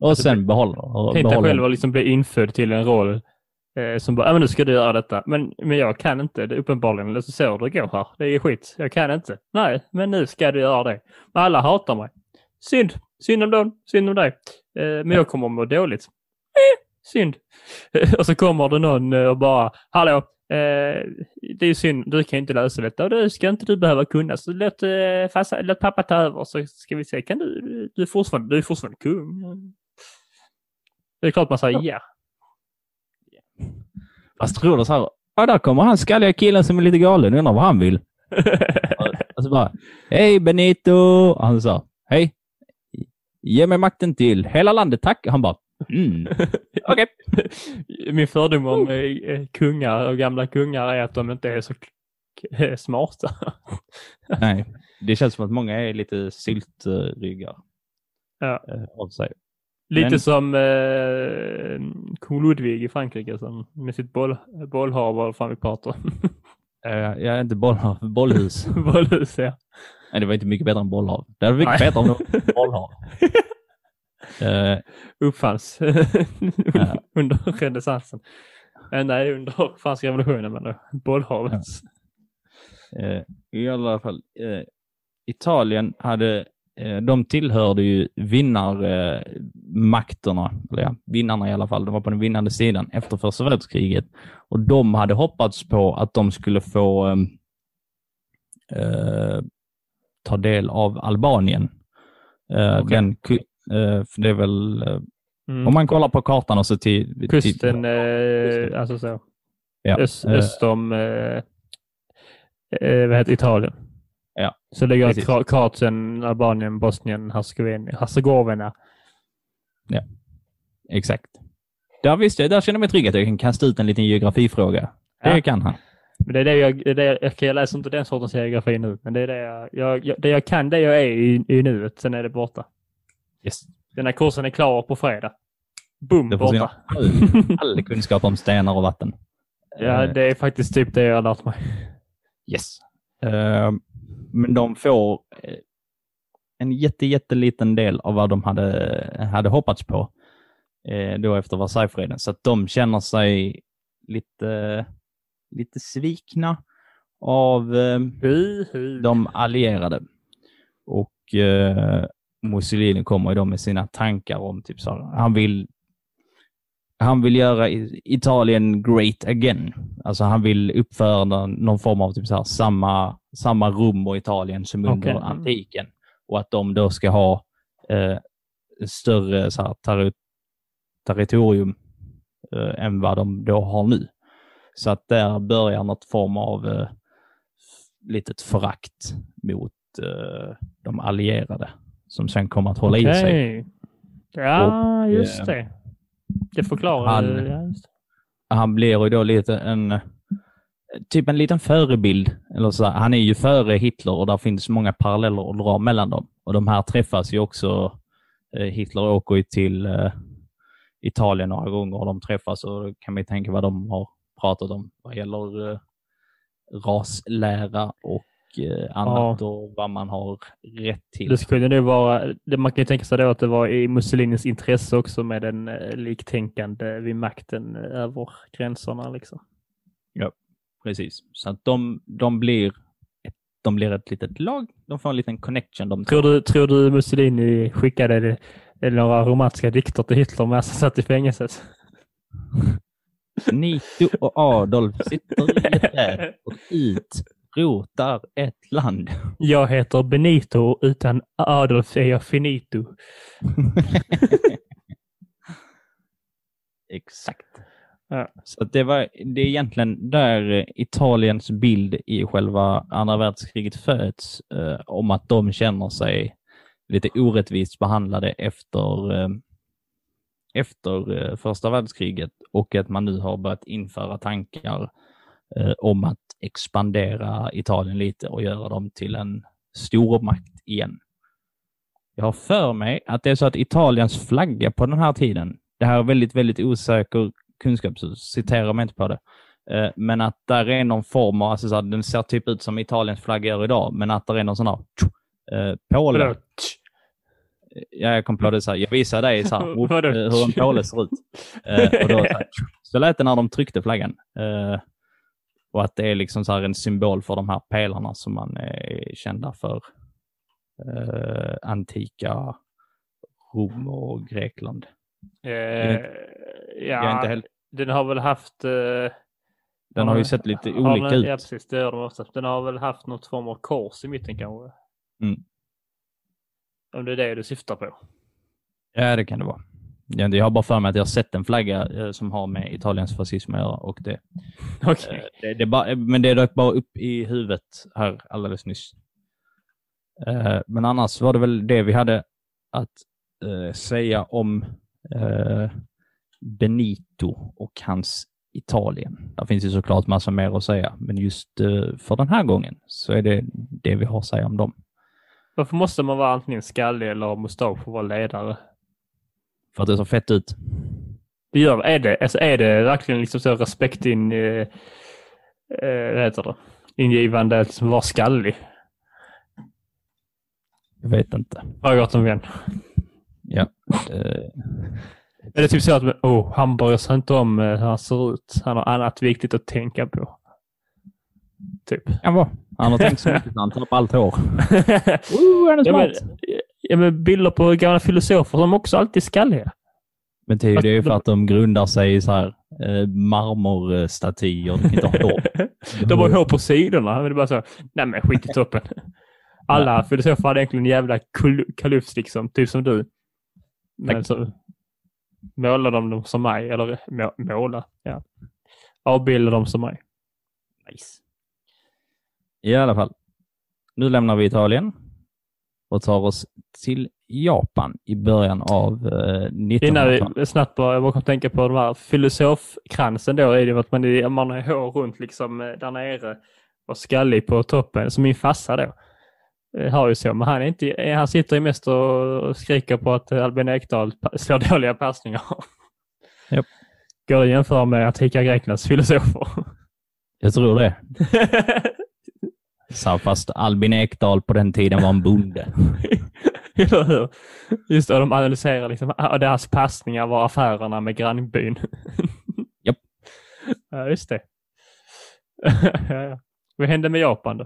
Och sen behåller, Tänk dig själv att liksom bli infödd till en roll eh, som bara, men nu ska du göra detta. Men, men jag kan inte, det är uppenbarligen. Eller så ser du det går här. Det är skit. Jag kan inte. Nej, men nu ska du göra det. Men alla hatar mig. Synd. Synd om dem. Synd om dig. Eh, men jag kommer att må dåligt. Eh, synd. och så kommer det någon eh, och bara, hallå, eh, det är synd, du kan inte lösa detta och det ska inte du behöva kunna. Så låt, eh, fasta, låt pappa ta över så ska vi se, kan du, du är fortfarande, du är fortfarande kung. Det är klart man säger ja. Fast tror du så här, ja där kommer han skalliga killen som är lite galen, undrar vad han vill. Och så bara, hej Benito! Och han sa, hej, ge mig makten till hela landet tack. Han bara, mm. okej. Min fördom om eh, kungar och gamla kungar är att de inte är så k- smarta. Nej, det känns som att många är lite syltryggar Ja. eh, av sig. Lite Men- som eh, kung Ludvig i Frankrike som, med sitt boll, bollhav, vad fan vi pratar om. Eh, jag är inte bollhav, bollhus. Bollhus, ja. Nej, det var inte mycket bättre än bollhav. Det hade varit bättre om det var bollhav. Eh, Uppfanns under renässansen. Eh, nej, under franska revolutionen men då. Bollhavet. Eh, I alla fall, Italien hade, de tillhörde ju vinnarmakterna, eller ja, vinnarna i alla fall, de var på den vinnande sidan efter första världskriget. Och de hade hoppats på att de skulle få ehm, eh, ta del av Albanien. Eh, Okej. den, eh, för det är väl, eh, Mm. om man kollar på kartan och så till... till Kusten, eh, alltså så. ja, Öst, eh, öst om eh, eh, vad heter Italien. Ja, Så ligger precis. Kroatien, Albanien, Bosnien, Hercegovina. Hercegovina. Exakt. Där visste där känner jag mig trygg att jag kan kasta ut en liten geografifråga. Det Ja. kan han. Men det är det jag, det är det jag, jag, jag läser inte den sortens geografi nu, men det är det jag, jag, det jag kan, det jag är i, i nuet, sen är det borta. Yes. Den här kursen är klar på fredag. Boom, borta. all kunskap om stenar och vatten. Ja, Eh, det är faktiskt typ det jag har lärt mig. Yes. Eh, men de får eh, en jätte, jätteliten del av vad de hade, hade hoppats på eh, då efter Versaillesfreden. Så att de känner sig lite, lite svikna av eh, de allierade. Och Mussolini kommer ju då med sina tankar om typ så han vill han vill göra Italien great again. Alltså han vill uppföra någon, någon form av typ så här, samma, samma rum och Italien som under Okej. antiken. Och att de då ska ha eh, större så här, terri- territorium eh, än vad de då har nu. Så att där börjar något form av eh, litet förakt mot eh, de allierade som sen kommer att hålla i sig. Ja, Och, just eh, det. Det förklarar... han- ja. Han blir ju då lite en typ en liten förebild. Eller så, han är ju före Hitler och där finns många paralleller att dra mellan dem. Och de här träffas ju också. Eh, Hitler åker ju till eh, Italien några gånger och de träffas och kan man ju tänka vad de har pratat om vad gäller eh, raslära och eh, annat och vad man har rätt till. Det skulle nog vara, det man kan ju tänka sig då att det var i Mussolinis intresse också med en eh, liktänkande vid makten eh, över gränserna liksom. Precis. Så att de, de, blir ett, de blir ett litet lag. De får en liten connection. De Tror du, tror du Mussolini skickade det, det några romantiska dikter till Hitler medan han satt i fängelset? Nito och Adolf sitter i ett och utrotar ett land. Jag heter Benito utan Adolf är jag finito. Exakt. Ja. Så det, var, det är egentligen där Italiens bild i själva andra världskriget föds, eh, om att de känner sig lite orättvist behandlade efter, eh, efter eh, första världskriget och att man nu har börjat införa tankar eh, om att expandera Italien lite och göra dem till en stormakt igen. Jag har för mig att det är så att Italiens flagga på den här tiden, det här är väldigt, väldigt osäker kunskap, så citera mig inte på det, eh, men att där är någon form av, alltså så den ser typ ut som Italiens flagga gör idag, men att det är någon sån här eh, påle. Ja, jag kom på det så här, jag visar dig så här, Vadå? eh, hur en påle ser ut. Eh, och då, så, här, så lät det när de tryckte flaggan. Eh, och att det är liksom så en symbol för de här pelarna som man är kända för. Eh, antika Rom och Grekland. Eh, ja, inte helt, den har väl haft... Eh, den har ju sett lite har olika den, ut. Ja, precis. Det gör de oftast. Den har väl haft något form av kors i mitten kanske. Mm. Om det är det du syftar på. Ja, det kan det vara. Ja, Jag har bara för mig att jag har sett en flagga eh, som har med Italiens fascism att göra. Och det, Okej. eh, det, det bara, men det dök bara upp i huvudet här alldeles nyss. Eh, men annars var det väl det vi hade att säga om Benito och hans Italien. Det finns ju såklart massa mer att säga, men just för den här gången så är det det vi har att säga om dem. Varför måste man vara antingen skallig eller ha mustasch för att vara ledare? För att det ser fett ut. Det gör, är, det, alltså är det verkligen liksom så respekt in, eh, eh, vad heter det? ingivande att liksom vara skallig? Jag vet inte. Har jag gått en vän. Ja. Eh, Är det typ så att oh, han bryr sig inte om eh, hur han ser ut. Han har annat viktigt att tänka på. Typ. kan vara. Han har tänkt så mycket han tar upp allt hår. Ooh, han är ja, men, smart. Ja, men bilder på gamla filosofer som också alltid är skalliga. Men det är ju det för att de grundar sig i så här eh, marmorstatyer. De inte har hår. De har hår på sidorna. Men det är bara så, nej men skit i toppen. Alla filosofer hade egentligen en jävla kalufs liksom, typ som du. Men Tack. så målar de dem som mig, eller må, måla, ja. Avbildar dem som mig. Nice. I alla fall. Nu lämnar vi Italien och tar oss till Japan i början av eh, 1900-talet. Innan vi snabbt bara, jag bara kom att tänka på de här filosofkransen då, är det att man, man har hår runt liksom eh, där nere och skallig på toppen, som min farsa då. eh, Har ju så, men han, är inte, eh, han sitter ju mest och skriker på att eh, Albin Ekdal slår dåliga passningar. Japp. Går att jämföra med antika Greklands filosofer. Jag tror det. Så, fast Albin Ekdal på den tiden var en bonde. Eller hur? Just det, och de analyserar liksom, ah, deras passningar var affärerna med grannbyn. Japp. Ja, just det. Vad hände med Japan då?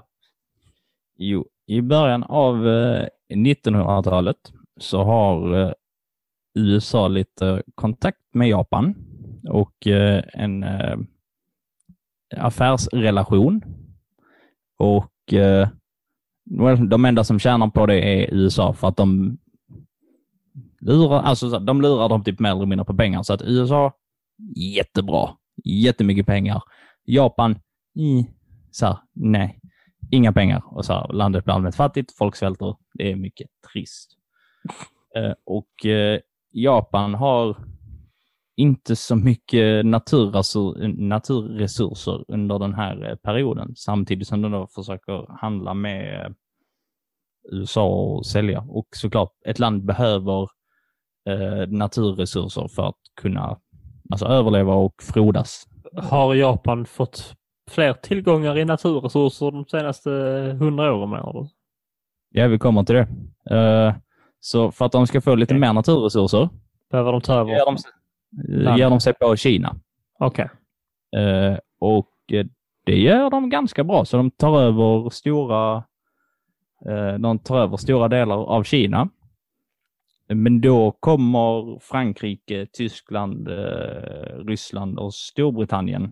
Jo, i början av eh, 1900-talet så har eh, USA lite kontakt med Japan och eh, en eh, affärsrelation. Och eh, well, de enda som tjänar på det är USA för att de lurar, alltså, de lurar dem typ mer eller mindre på pengar. Så att USA, jättebra. Jättemycket pengar. Japan, mm, så här, nej inga pengar och så här, landet blir allmänt fattigt, folk svälter. Det är mycket trist. Eh, och eh, Japan har inte så mycket naturresur naturresurser under den här eh, perioden, samtidigt som de då försöker handla med eh, USA och sälja. Och såklart, ett land behöver eh, naturresurser för att kunna alltså, överleva och frodas. Har Japan fått fler tillgångar i naturresurser de senaste hundra åren du? Ja, vi kommer till det. Eh, så för att de ska få lite Okej. mer naturresurser Behöver de ta över? ger de, eh, ger de sig på Kina. Okej. Eh, och eh, det gör de ganska bra, så de tar över stora, eh, de tar över stora delar av Kina. Men då kommer Frankrike, Tyskland, Ryssland och Storbritannien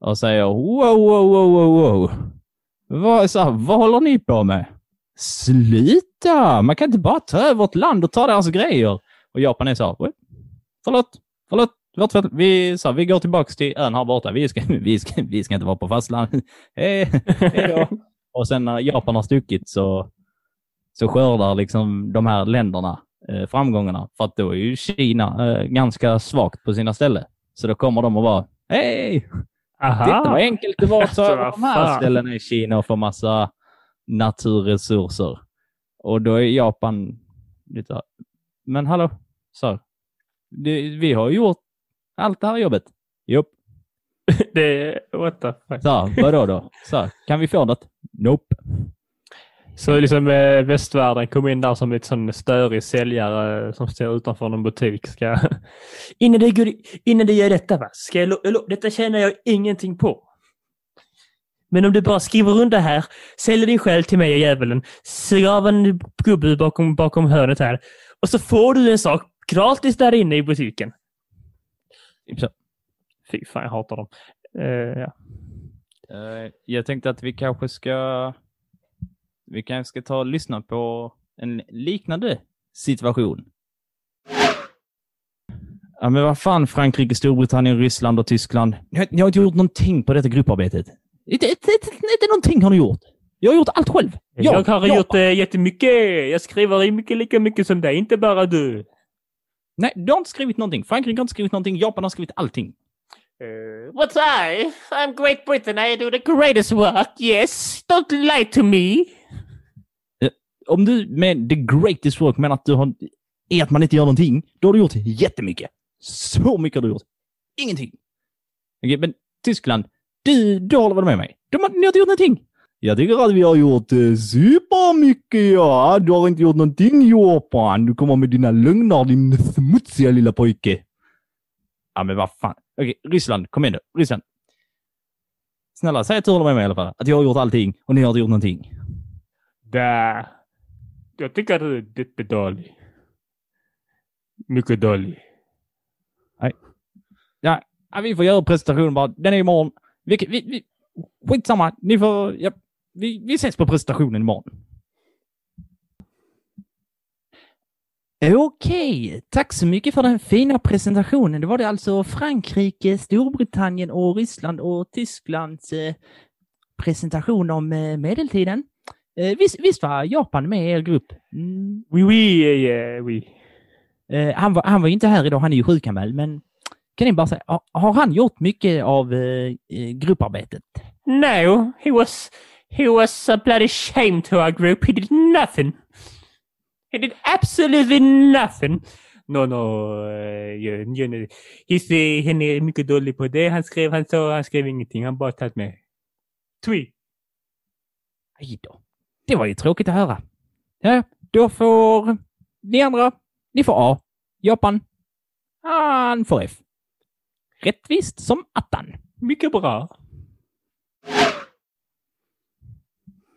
och säger wow, wow, wow, wow, wow. Vad, så här, vad håller ni på med? Sluta! Man kan inte bara ta över ett land och ta deras grejer. Och Japan är så här, "What? Förlåt, förlåt, var tvärt, vi, så här, vi går tillbaks till ön här borta. Vi ska, vi ska, vi ska inte vara på fastlandet. Hej, hej då. Och sen när Japan har stuckit så, så skördar liksom de här länderna eh, framgångarna. För att då är ju Kina eh, ganska svagt på sina ställen. Så då kommer de och bara, hej! Titta vad enkelt det var att ta Alltså, vad de här ställena i Kina och få massa naturresurser. Och då är Japan lite men hallå, så det, vi har gjort allt det här jobbet. Jopp. Det, what the fuck. Så vadå då? Så kan vi få det? Nope. Så liksom eh, västvärlden kom in där som ett sån störig säljare som står utanför någon butik. Ska... innan, du går, innan du gör detta, va? Ska jag, lo- detta tjänar jag ingenting på. Men om du bara skriver under här, säljer din själ till mig, djävulen, ser av en gubbe bakom, bakom hörnet här och så får du en sak gratis där inne i butiken. Typ. Fy fan, jag hatar dem. Eh, ja. Eh, Jag tänkte att vi kanske ska vi kanske ska ta och lyssna på en liknande situation. Ja, men vad fan Frankrike, Storbritannien, Ryssland och Tyskland. Ni har, ni har inte gjort någonting på detta grupparbetet. Inte, inte, inte, inte någonting har ni gjort. Jag har gjort allt själv. Jag har gjort eh, jättemycket. Jag skriver i mycket lika mycket som dig, inte bara du. Nej, du har inte skrivit någonting. Frankrike har inte skrivit någonting. Japan har skrivit allting. Uh, what's I? I'm Great Britain. I do the greatest work. Yes. Don't lie to me. Om du med the greatest work menar att du har, är att man inte gör någonting, då har du gjort jättemycket. Så mycket har du gjort. Ingenting. Okej, men Tyskland, du, du håller väl med mig? De har, ni har inte gjort någonting. Jag tycker att vi har gjort eh, supermycket, ja. Du har inte gjort någonting, Japan. Du kommer med dina lögner, din smutsiga lilla pojke. Ja, men vad fan. Okej, Ryssland, kom igen nu. Ryssland. Snälla, säg att du håller med mig i alla fall. Att jag har gjort allting och ni har inte gjort någonting. Där. Jag tycker du är jättedålig. Mycket dålig. Ja, ja, vi får göra presentationen bara. Den är imorgon. Vi, vi, vi, skitsamma. Ni får... Ja, vi, vi ses på presentationen imorgon. Okej, tack så mycket för den fina presentationen. Det var det alltså Frankrike, Storbritannien och Ryssland och Tysklands eh, presentation om eh, medeltiden. Eh, visst, visst var Japan med i er grupp? Mm, Oui, oui, yeah, oui. Eh, han, var, han var inte här idag, han är ju sjukanmäld, men kan ni bara säga, har, han gjort mycket av grupparbetet? No, he was... He was a bloody shame to our group. He did nothing. He did absolutely nothing. No, no. Uh, you, you know, he's, han är mycket dålig på det. Han skrev, han sa, han skrev ingenting. Han bara tagit med. Tvi. Aj då. Det var ju tråkigt att höra. Ja, då får ni andra, ni får A. Japan, han får F. Rättvist som attan. Mycket bra.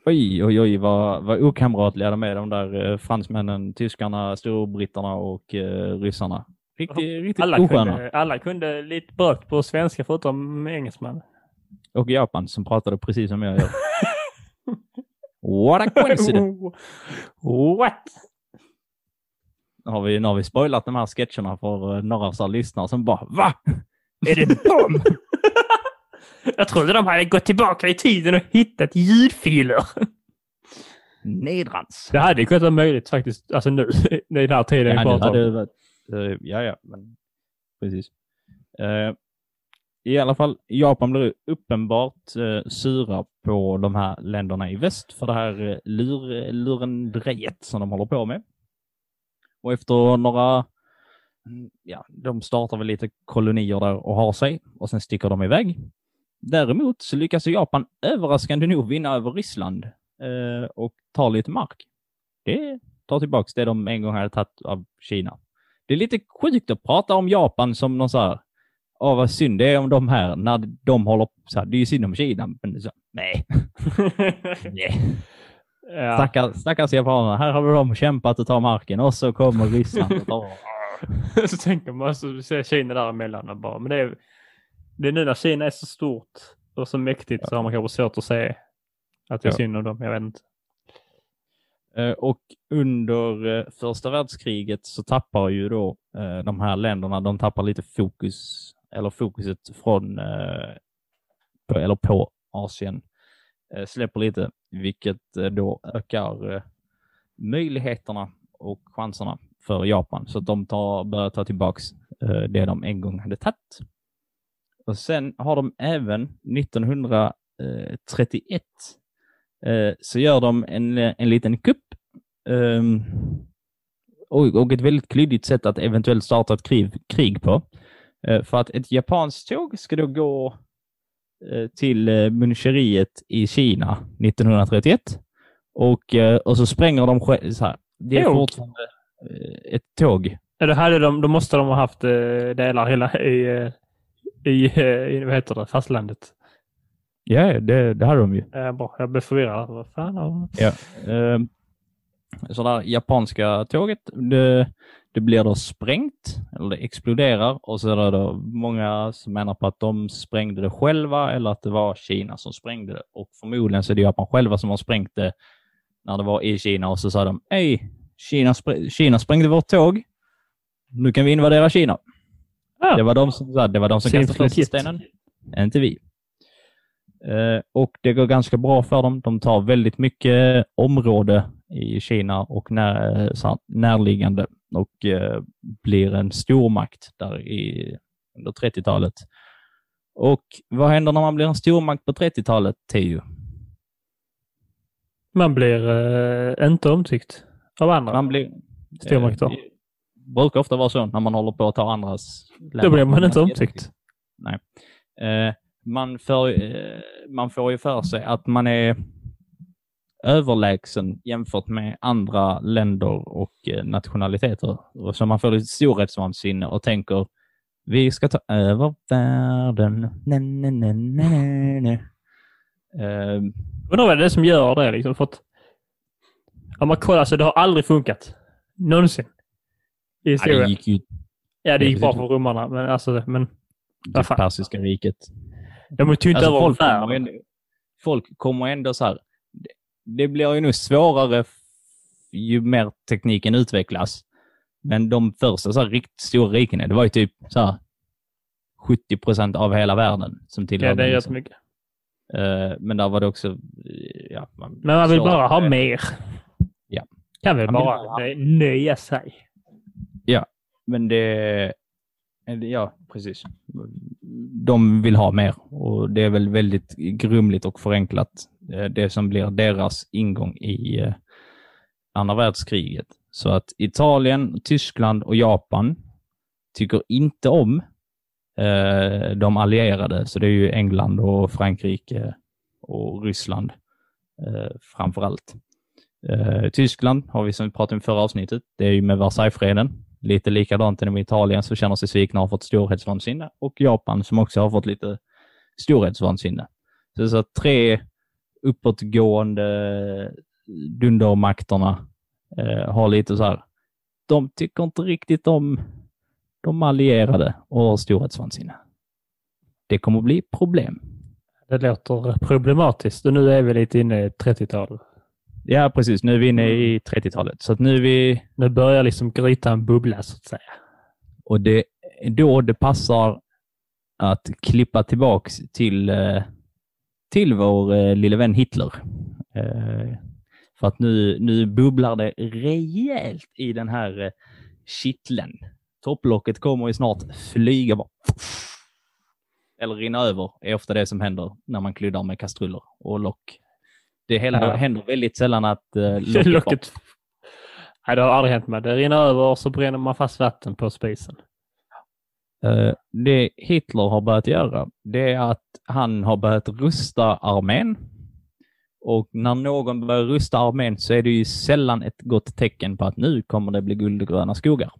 Oj, oj, oj, vad, vad okamratliga de är, de där eh, fransmännen, tyskarna, storbritterna och eh, ryssarna. Riktigt, riktigt Alla osköna. kunde, alla kunde lite bra på svenska förutom engelsman. Och Japan som pratade precis som jag gör. What a coincidence! What? Nu har vi, nu har vi spoilat de här sketcherna för eh, några av lyssnare som bara Va? Är det dem? Jag trodde de hade gått tillbaka i tiden och hittat ljudfiler. Nedrans. Det hade kunnat vara möjligt faktiskt, alltså nu, i den här tiden Ja, vi det pratar om. hade varit, eh, ja, ja, men precis. Eh, I alla fall, Japan blir uppenbart uh, sura på de här länderna i väst för det här uh, lur, lurendrejet som de håller på med. Och efter några, mm, ja, de startar väl lite kolonier där och har sig och sen sticker de iväg. Däremot så lyckas Japan överraskande nog vinna över Ryssland eh, och ta lite mark. Det tar tillbaks det de en gång hade tagit av Kina. Det är lite sjukt att prata om Japan som någon så här, åh vad synd det är om de här, när de håller så här, det är ju synd om Kina, men så, nej, nej. ja. Stackars, stackars japanerna, här har dem kämpat och ta marken och så kommer Ryssland och tar. så tänker man så ser Kina däremellan och bara, men det är, det är nu när Kina är så stort och så mäktigt så har man kanske svårt att se att det är Ja. synd om dem, jag vet inte. Eh, Och under eh, första världskriget så tappar ju då eh, de här länderna, de tappar lite fokus, eller fokuset från, eller på Asien, släpper lite, vilket då ökar möjligheterna och chanserna för Japan. Så att de tar, börjar ta tillbaks det de en gång hade tagit. Och sen har de även 1931 eh, så gör de en, en liten kupp ehm, och, och ett väldigt klyddigt sätt att eventuellt starta ett krig, krig på. Eh, för att ett japanskt tåg ska då gå eh, till eh, Muncheriet i Kina 1931 och, och så spränger de så här. Det är Tåg? fortfarande ett tåg. Det de, då måste de ha haft delar hela i, i, eh, i vad heter det, fastlandet. Ja, det, det hade de ju. Eh, bra, jag blev förvirrad. Vad fan? ja. Ja. Eh, så där japanska tåget, det, det blir då sprängt, eller det exploderar och så är det då många som menar på att de sprängde det själva eller att det var Kina som sprängde det. Och förmodligen så är det Japan själva som har sprängt det när det var i Kina och så sa de Hej, Kina, spr- Kina sprängde vårt tåg. Nu kan vi invadera Kina. Ja. Det var de som, det var de som kastade första stenen, inte vi. Eh, och det går ganska bra för dem. De tar väldigt mycket område i Kina och när, närliggande och eh, blir en stormakt där i, under 30-talet. Och vad händer när man blir en stormakt på 30-talet, Teo? Man blir eh, inte omtyckt av andra. Man blir... Stormakt då? Det brukar ofta vara så när man håller på att ta andras Då blir man inte omtyckt. Nej. Eh, man, får, eh, man får ju för sig att man är överlägsen jämfört med andra länder och eh, nationaliteter. Och så man får lite storhetsvansinne och tänker vi ska ta över världen. Ne, ne, ne, ne, ne, ne. Eh, Undrar vad det är som gör det liksom. För att, om man kollar så det har aldrig funkat. Någonsin. I ja, historien. det gick ju Ja, det gick bra för romarna, men alltså, men det persiska riket. de tog inte Alltså, över folk, kommer ändå, folk kommer ändå så här. Det, det blir ju nog svårare ju mer tekniken utvecklas. Men de första så här, riktigt stora rikena, det var ju typ så här 70 procent av hela världen som Ja, tillhörde. det är rätt liksom. mycket. Eh, men där var det också, eh, ja. Man, Men man vill bara ha mer. Ja. Kan väl bara bara- nö- nöja sig. Ja, Men det, eh, ja, precis. De vill ha mer och det är väl väldigt grumligt och förenklat. Eh, det som blir deras ingång i eh, andra världskriget. Så att Italien, Tyskland och Japan tycker inte om eh, de allierade. Så det är ju England och Frankrike och Ryssland eh, framför allt. Eh, Tyskland har vi som vi pratade om i förra avsnittet. Det är ju med Versaillesfreden. Lite likadant är det med Italien som känner sig svikna och har fått storhetsvansinne. Och Japan som också har fått lite storhetsvansinne. Så det är så att tre uppåtgående dundermakterna eh, har lite så här. De tycker inte riktigt om de allierade och har storhetsvansinne. Det kommer att bli problem. Det låter problematiskt och nu är vi lite inne i 30-talet. Ja, precis. Nu är vi inne i 30-talet. Så att nu vi Nu börjar liksom grytan bubbla så att säga. Och det är då det passar att klippa tillbaks till, eh, till vår eh, lille vän Hitler. Eh, För att nu, nu bubblar det rejält i den här kitteln. Topplocket kommer ju snart flyga bara. Eller rinna över är ofta det som händer när man kryddar med kastruller och lock. Det händer, Ja. händer väldigt sällan att eh, locket. Nej, det har aldrig hänt mig. Det rinner över och så bränner man fast vatten på spisen. Eh, det Hitler har börjat göra, det är att han har börjat rusta armén. Och när någon börjar rusta armén så är det ju sällan ett gott tecken på att nu kommer det bli guld och gröna skogar.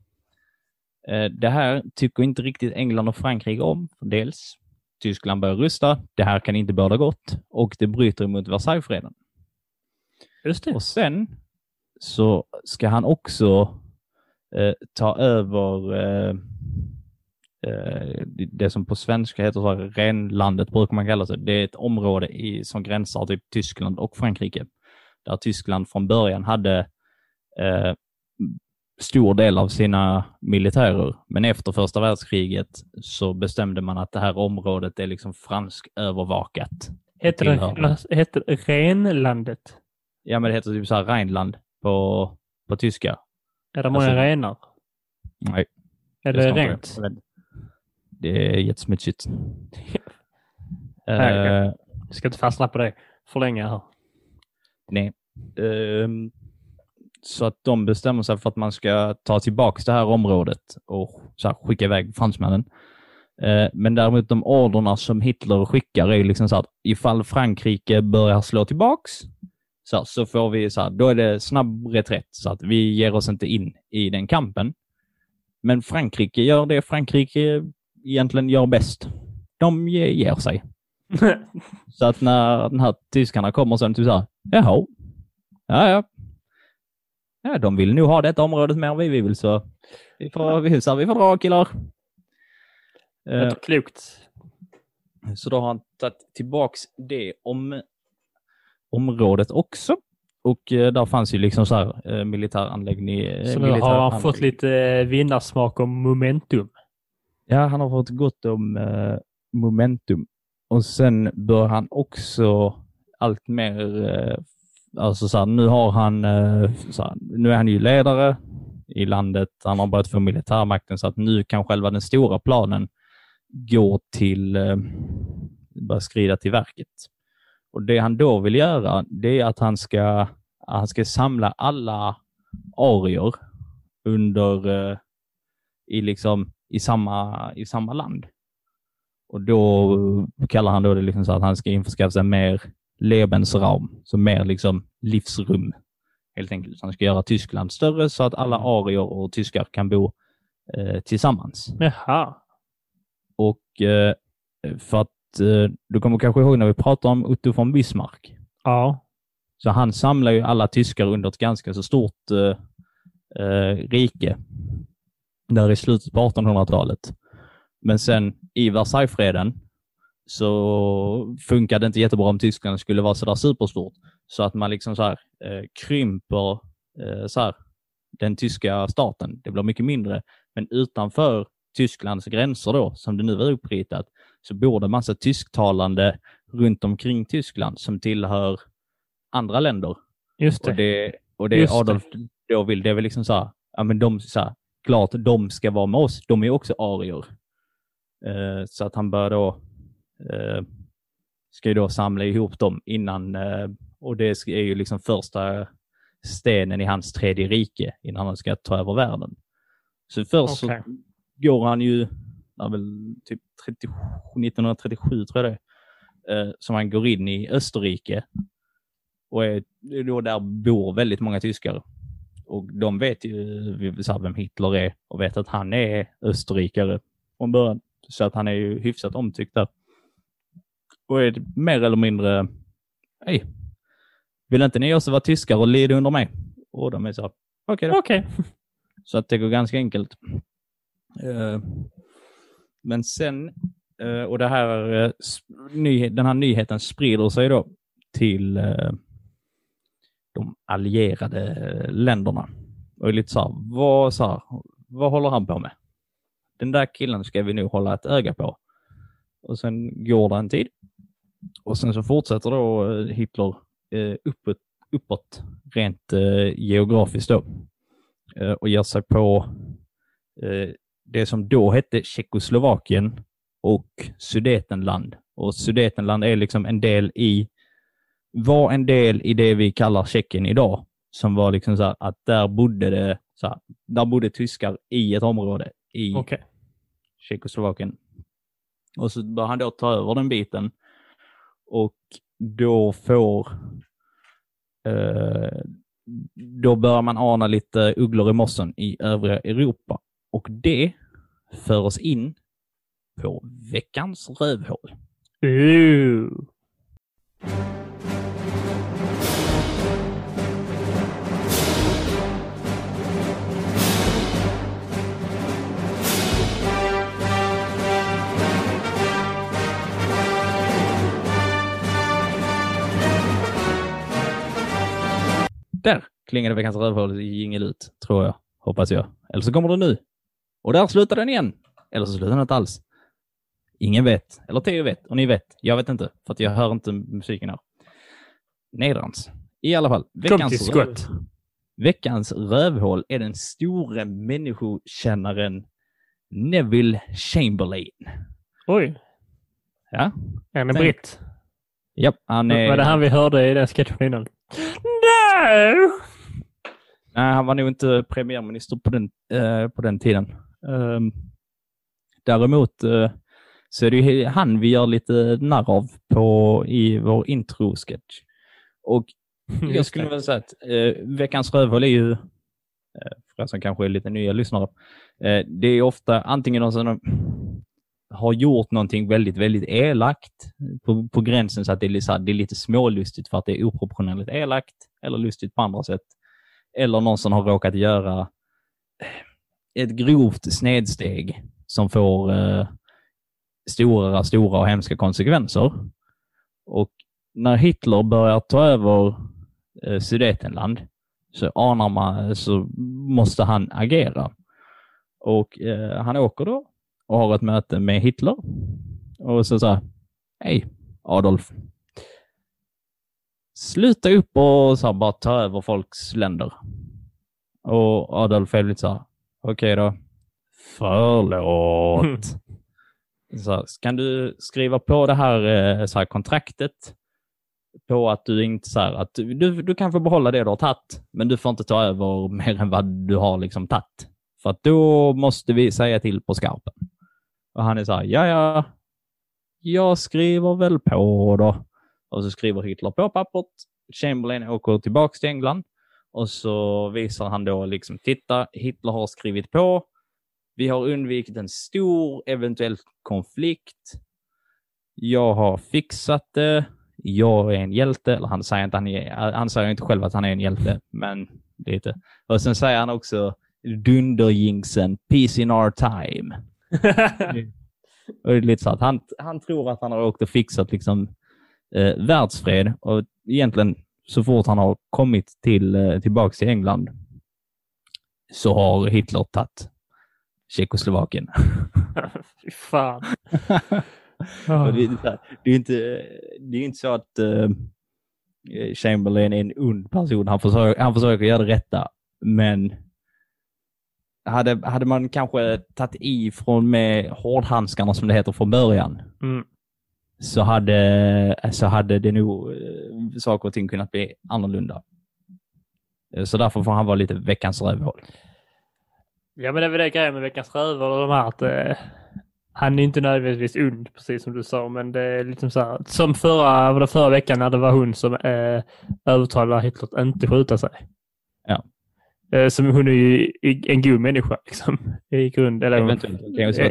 Eh, Det här tycker inte riktigt England och Frankrike om. Dels Tyskland börjar rusta, det här kan inte båda gott och det bryter mot Versaillesfreden. Just det. Och sen så ska han också eh, ta över eh, eh, det- som på svenska heter så här, renlandet, brukar man kalla det. Det är ett område i, som gränsar till Tyskland och Frankrike. där Tyskland från början hade eh, stor del av sina militärer. Men efter första världskriget så bestämde man att det här området är liksom fransk övervakat. Heter det, heter det Renlandet? Ja, men det heter typ så här Rheinland på, på tyska. Är det många Alltså- renar? Nej, Är det, inte rent? Det är jättesmutsigt. Du ska inte fastna på det för länge här. Nej. Ehm, så att de bestämmer sig för att man ska ta tillbaka det här området och så här, skicka iväg fransmännen. Eh, men däremot de orderna som Hitler skickar är liksom så att ifall Frankrike börjar slå tillbaks så, så får vi så här, då är det snabb reträtt så att vi ger oss inte in i den kampen. Men Frankrike gör det Frankrike egentligen gör bäst. De ge- ger sig. Så att när den här tyskarna kommer sen typ så här, jaha, ja ja. Ja, de vill nog ha detta området mer än vi vill så vi får, vi, så här, vi får dra killar. Eh, Låter klokt. så då har han tagit tillbaks det om, området också. Och eh, där fanns ju liksom så här eh, militäranläggning. Eh, Så nu har han fått lite eh, vinnarsmak om momentum. Ja, han har fått gott om eh, momentum. Och sen bör han också allt mer, alltså så här, nu har han, eh, så här, nu är han ju ledare i landet, han har börjat få militärmakten så att nu kan själva den stora planen gå till, eh, börja skrida till verket. Och det han då vill göra, det är att han ska, han ska samla alla arier under, eh, i liksom, i samma, i samma land. Och då kallar han då det liksom så att han ska införskaffa sig mer Lebensraum, så mer liksom livsrum. Helt enkelt. Han ska göra Tyskland större så att alla arier och tyskar kan bo eh, tillsammans. Jaha. Och eh, för att eh, du kommer kanske ihåg när vi pratade om Otto von Bismarck. Ja. Så han samlar ju alla tyskar under ett ganska så stort eh, eh, rike. Där i slutet på 1800-talet. Men sen i Versaillesfreden så funkade det inte jättebra om Tyskland skulle vara sådär superstort. Så att man liksom så här, eh, krymper eh, så här, den tyska staten. Det blir mycket mindre. Men utanför Tysklands gränser då, som det nu är uppritat, så bor det massa tysktalande runt omkring Tyskland som tillhör andra länder. Just det. Och det, och det Just det. Adolf då vill, det är väl liksom så här, ja men de, så här, klart de ska vara med oss, de är också arier. Eh, så att han bör då, ska ju då samla ihop dem innan, eh, och det är ju liksom första stenen i hans tredje rike innan han ska ta över världen. Så först Okej. så går han ju, är väl typ 30, 1937 tror jag det är, eh, som han går in i Österrike och är, då där bor väldigt många tyskar. Och de vet ju så här, vem Hitler är och vet att han är österrikare från början. Så att han är ju hyfsat omtyckt där. Och är mer eller mindre, hej, vill inte ni också vara tyskar och lida under mig? Och de är så okej då. Okej. Så att det går ganska enkelt. Eh, Men sen, eh, och det här, eh, den här nyheten sprider sig då till de allierade länderna. Och är lite så här, vad, så här, vad håller han på med? Den där killen ska vi nog hålla ett öga på. Och sen går det en tid. Och sen så fortsätter då eh, Hitler eh, uppåt, uppåt rent eh, geografiskt då och ger sig på det som då hette Tjeckoslovakien och Sudetenland. Och Sudetenland är liksom en del i, var en del i det vi kallar Tjeckien idag. Som var liksom så här att där bodde det, så här, där bodde tyskar i ett område i Okej. Tjeckoslovakien. Och så bör han då ta över den biten. Och då får... Eh, då börjar man ana lite ugglor i mossen i övriga Europa. Och det för oss in på veckans rövhål. Ooh. Klingade veckans rövhål jingel ut, tror jag. Hoppas jag. Eller så kommer det nu. Och där slutar den igen. Eller så slutar den inte alls. Ingen vet. Eller Theo vet. Och ni vet. Jag vet inte. För att jag hör inte musiken här. Nedrans. I alla fall. Till skott. Veckans rövhål är den store människokännaren Neville Chamberlain. Oj, Ja, är han en Tänk. britt? Japp, han är... Var det han vi hörde i den sketchen innan? No! Nej, han var nog inte premiärminister på den, eh, på den tiden. Ehm, däremot eh, så är det ju han vi gör lite narr av på, i vår intro-sketch. Och jag skulle väl säga att eh, veckans rövhål är ju, eh, för er som kanske är lite nya lyssnare, eh, det är ofta antingen någon som har gjort någonting väldigt, väldigt elakt på, på gränsen så att det är, lite, så här, det är lite smålustigt för att det är oproportionerligt elakt eller lustigt på andra sätt. Eller någon som har råkat göra eh, ett grovt snedsteg som får eh, stora, stora och hemska konsekvenser. Och när Hitler börjar ta över eh, Sudetenland så anar man, eh, så måste han agera. Och eh, han åker då och har ett möte med Hitler. Och så sa hej Adolf. Sluta upp och så här, bara ta över folks länder. Och Adolf är lite så här, okej då. Förlåt. så här, kan du skriva på det här, eh, så här kontraktet på att du inte så här, att du, du kan få behålla det du har tagit, men du får inte ta över mer än vad du har liksom tagit. För att då måste vi säga till på skarpen. Och han är så här, ja ja, jag skriver väl på då. Och så skriver Hitler på pappret. Chamberlain åker tillbaka till England och så visar han då liksom, titta, Hitler har skrivit på. Vi har undvikit en stor eventuell konflikt. Jag har fixat det. Jag är en hjälte. Eller han säger inte, han, är, han säger inte själv att han är en hjälte, men lite. Och sen säger han också dunderjinxen, peace in our time. Och det är lite så att han, han tror att han har åkt och fixat liksom, eh, världsfred och egentligen så fort han har kommit till, eh, tillbaks till England så har Hitler tagit Tjeckoslovakien. Fy fan. Det, är det är inte, det är inte så att eh, Chamberlain är en ond person. Han försöker, han försöker göra det rätta, men hade, hade man kanske tagit i från med hårdhandskarna som det heter från början Mm. så hade, så hade det nog eh, saker och ting kunnat bli annorlunda. Eh, Så därför får han vara lite veckans rövhål. Ja, men det är väl det grejen med veckans rövhål och de här att eh, han är inte nödvändigtvis ond, precis som du sa, men det är liksom så här, som förra, var det förra veckan när det var hon som eh, övertalade Hitler att inte skjuta sig. Eh, som hon är ju en god människa liksom, i grund. Eller hon-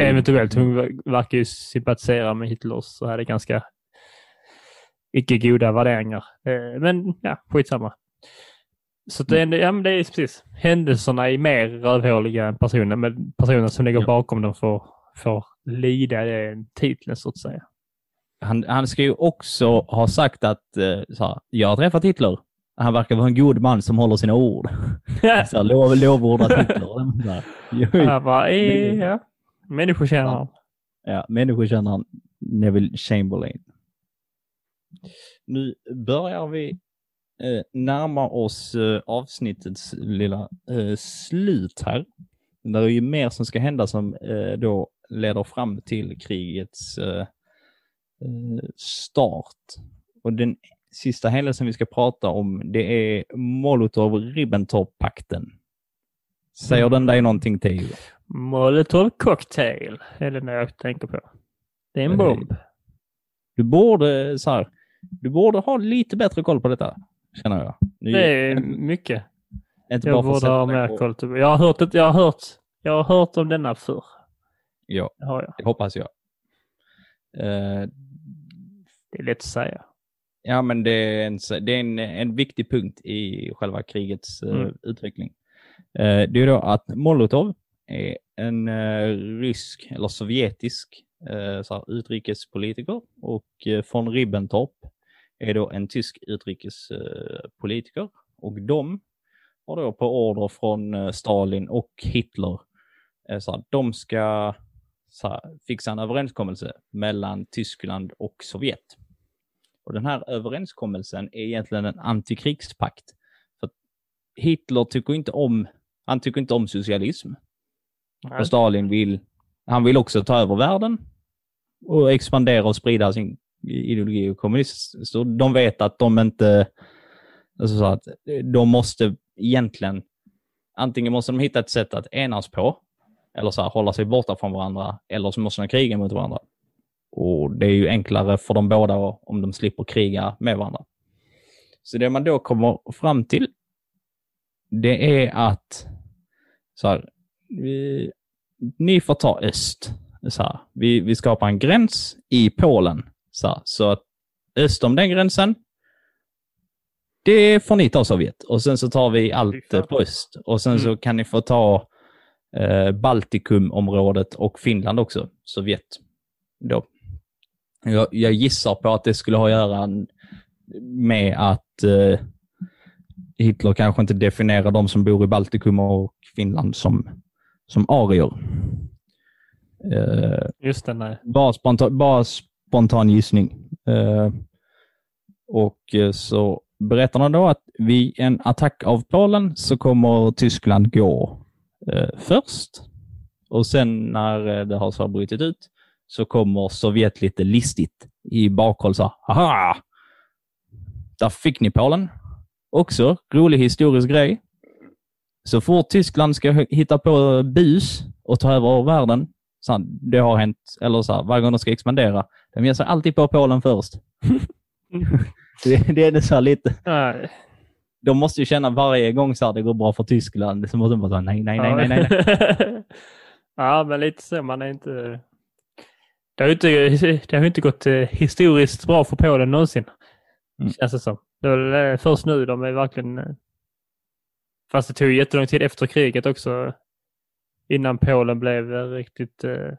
Eventuellt. Hon ver- verkar ju sympatisera med Hitlers och hade ganska icke goda värderingar. Eh, Men ja, skitsamma. Så det är, ja, men det är precis. Händelserna är mer rövhåliga än personen, men personen som ligger Ja. bakom dem får, får lida den titeln så att säga. Han, han ska ju också ha sagt att eh, så här, jag har träffat Hitler. Han verkar vara en god man som håller sina ord. Så här, lov, lovordat Hitler. Jag bara, eh, ja. Människokännare. Ja, människokännaren Neville Chamberlain. Nu börjar vi eh, närma oss eh, avsnittets lilla eh, slut här. Det är ju mer som ska hända som eh, då leder fram till krigets eh, start. Och den sista händelsen vi ska prata om det är Molotov-Ribbentrop-pakten. Säger den dig någonting Theo? Molotov cocktail är det jag tänker på. Det är en bomb. Du borde, så här, du borde ha lite bättre koll på detta, känner jag. Nu, Det är mycket. inte Jag bara borde ha mer koll. till- Jag har hört, jag har hört, jag har hört om denna förr. Ja, Det jag. det hoppas jag. Eh, Det är lätt att säga. Ja, men det är, en, det är en, en viktig punkt i själva krigets eh, Mm. utveckling. Eh, det är då att Molotov är en eh, rysk eller sovjetisk så här, utrikespolitiker och von Ribbentrop är då en tysk utrikespolitiker och de har då på order från Stalin och Hitler så här, de ska så här, fixa en överenskommelse mellan Tyskland och Sovjet. Och den här överenskommelsen är egentligen en antikrigspakt. För Hitler tycker inte om, han tycker inte om socialism. Nej. Och Stalin vill, han vill också ta över världen och expandera och sprida sin ideologi och kommunism. Så de vet att de inte, alltså så att de måste egentligen, antingen måste de hitta ett sätt att enas på, eller så här, hålla sig borta från varandra, eller så måste de kriga mot varandra. Och det är ju enklare för de båda om de slipper kriga med varandra. Så det man då kommer fram till, det är att så här, vi, ni får ta öst. Så här, vi, vi skapar en gräns i Polen. Så, här, så att öst om den gränsen, det får ni ta Sovjet. Och sen så tar vi allt på öst. Och sen så kan ni få ta eh, Baltikumområdet och Finland också, Sovjet. Då. Jag, jag gissar på att det skulle ha att göra med att eh, Hitler kanske inte definierar de som bor i Baltikum och Finland som, som arier. Eh, Just det, nej. bara, spontan, bara spontan gissning. Eh, och eh, så berättar de då att vid en attack av Polen så kommer Tyskland gå eh, först. Och sen när eh, det har så brutit ut så kommer Sovjet lite listigt i bakhåll så haha! Där fick ni Polen. Också rolig historisk grej. Så fort Tyskland ska hitta på bus och ta över världen, så det har hänt, eller så här, varje gång de ska expandera, de ger sig alltid på Polen först. det, det är det så lite, nej. de måste ju känna varje gång så här, det går bra för Tyskland, så måste de bara säga nej, nej, nej, nej, nej. nej. ja, men lite så. Man är inte... Det har ju inte, det har inte gått eh, historiskt bra för Polen någonsin. Mm. Känns det som. Det är väl eh, först nu de är verkligen... eh, Fast det tog jättelång tid efter kriget också. Innan Polen blev riktigt eh,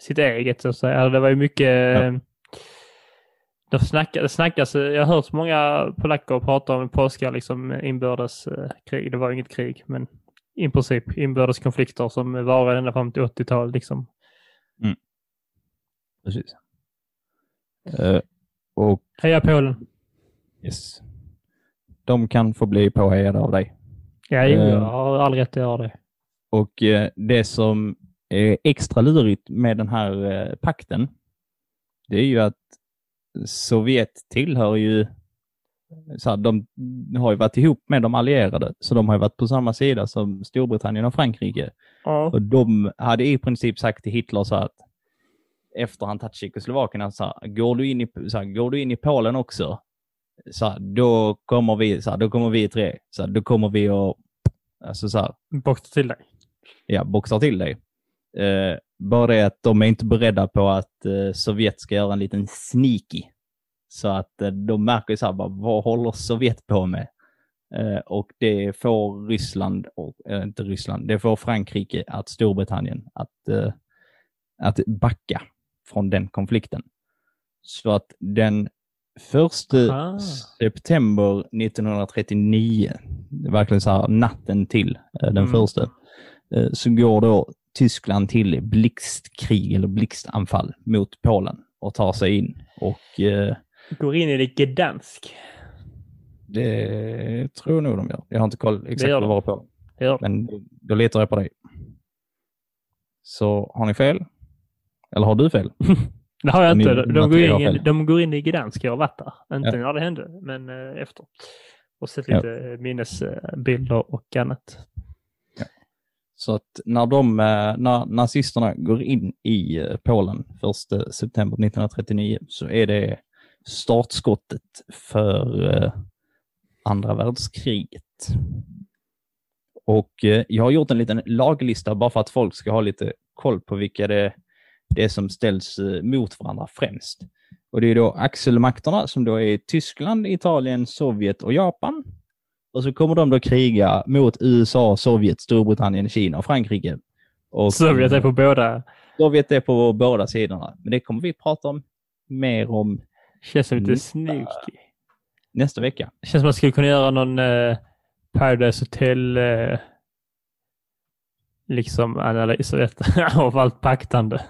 sitt eget så att säga. Alltså, Det var ju mycket... Ja. Det snackade, snackas, jag har hört många polacker prata om polska liksom, inbördeskrig. Det var inget krig, men i princip inbördeskonflikter som varade ända fram till 80-talet. Liksom. Precis. Eh, och Heja Polen! yes. De kan få bli påhejade av dig. Ja, jo, Eh. jag har all rätt att göra det. Och eh, det som är extra lurigt med den här pakten, det är ju att Sovjet tillhör ju, så här, de har ju varit ihop med de allierade, så de har ju varit på samma sida som Storbritannien och Frankrike. Ja. Och de hade i princip sagt till Hitler så att efter han tagit Tjeckoslovakien, så här, går, du in i, så här, går du in i Polen också, så här, då kommer vi, så här, då kommer vi tre, så här, då kommer vi att, alltså så här, Boxa till dig. ja, boxar till dig. Eh, bara det att de är inte beredda på att eh, Sovjet ska göra en liten sneaky. Så att eh, de märker ju så här, bara, vad håller Sovjet på med? Eh, och det får Ryssland, och, eh, inte Ryssland, det får Frankrike att Storbritannien att, eh, att backa från den konflikten. Så att den första Aha. september 1939, det är verkligen så här natten till den Mm. första, så går då Tyskland till blixtkrig eller blixtanfall mot Polen och tar sig in. Och Går in i det Gdansk. Det tror jag nog de gör. Jag har inte koll exakt vad var på. Det gör de. Men då litar jag på dig. Så har ni fel? Eller har du fel? Det har jag Ni- inte. De, går in, fel. de går in i Gdansk. Jag har varit där. Inte Ja. när det hände, men eh, efter. Och sett Ja. lite minnesbilder och annat. Så att när, de, eh, när nazisterna går in i eh, Polen 1 september 1939 så är det startskottet för eh, andra världskriget. Och eh, jag har gjort en liten laglista bara för att folk ska ha lite koll på vilka det, det är som ställs eh, mot varandra främst. Och det är då axelmakterna som då är Tyskland, Italien, Sovjet och Japan. Och så kommer de då kriga mot USA, Sovjet, Storbritannien, Kina och Frankrike. Och Sovjet är på båda. Sovjet är på båda sidorna. Men det kommer vi prata om mer om. Känns som lite sneaky. Nästa vecka. Det känns som att man skulle kunna göra någon eh, Paradise Hotel eh, liksom analys av allt paktande.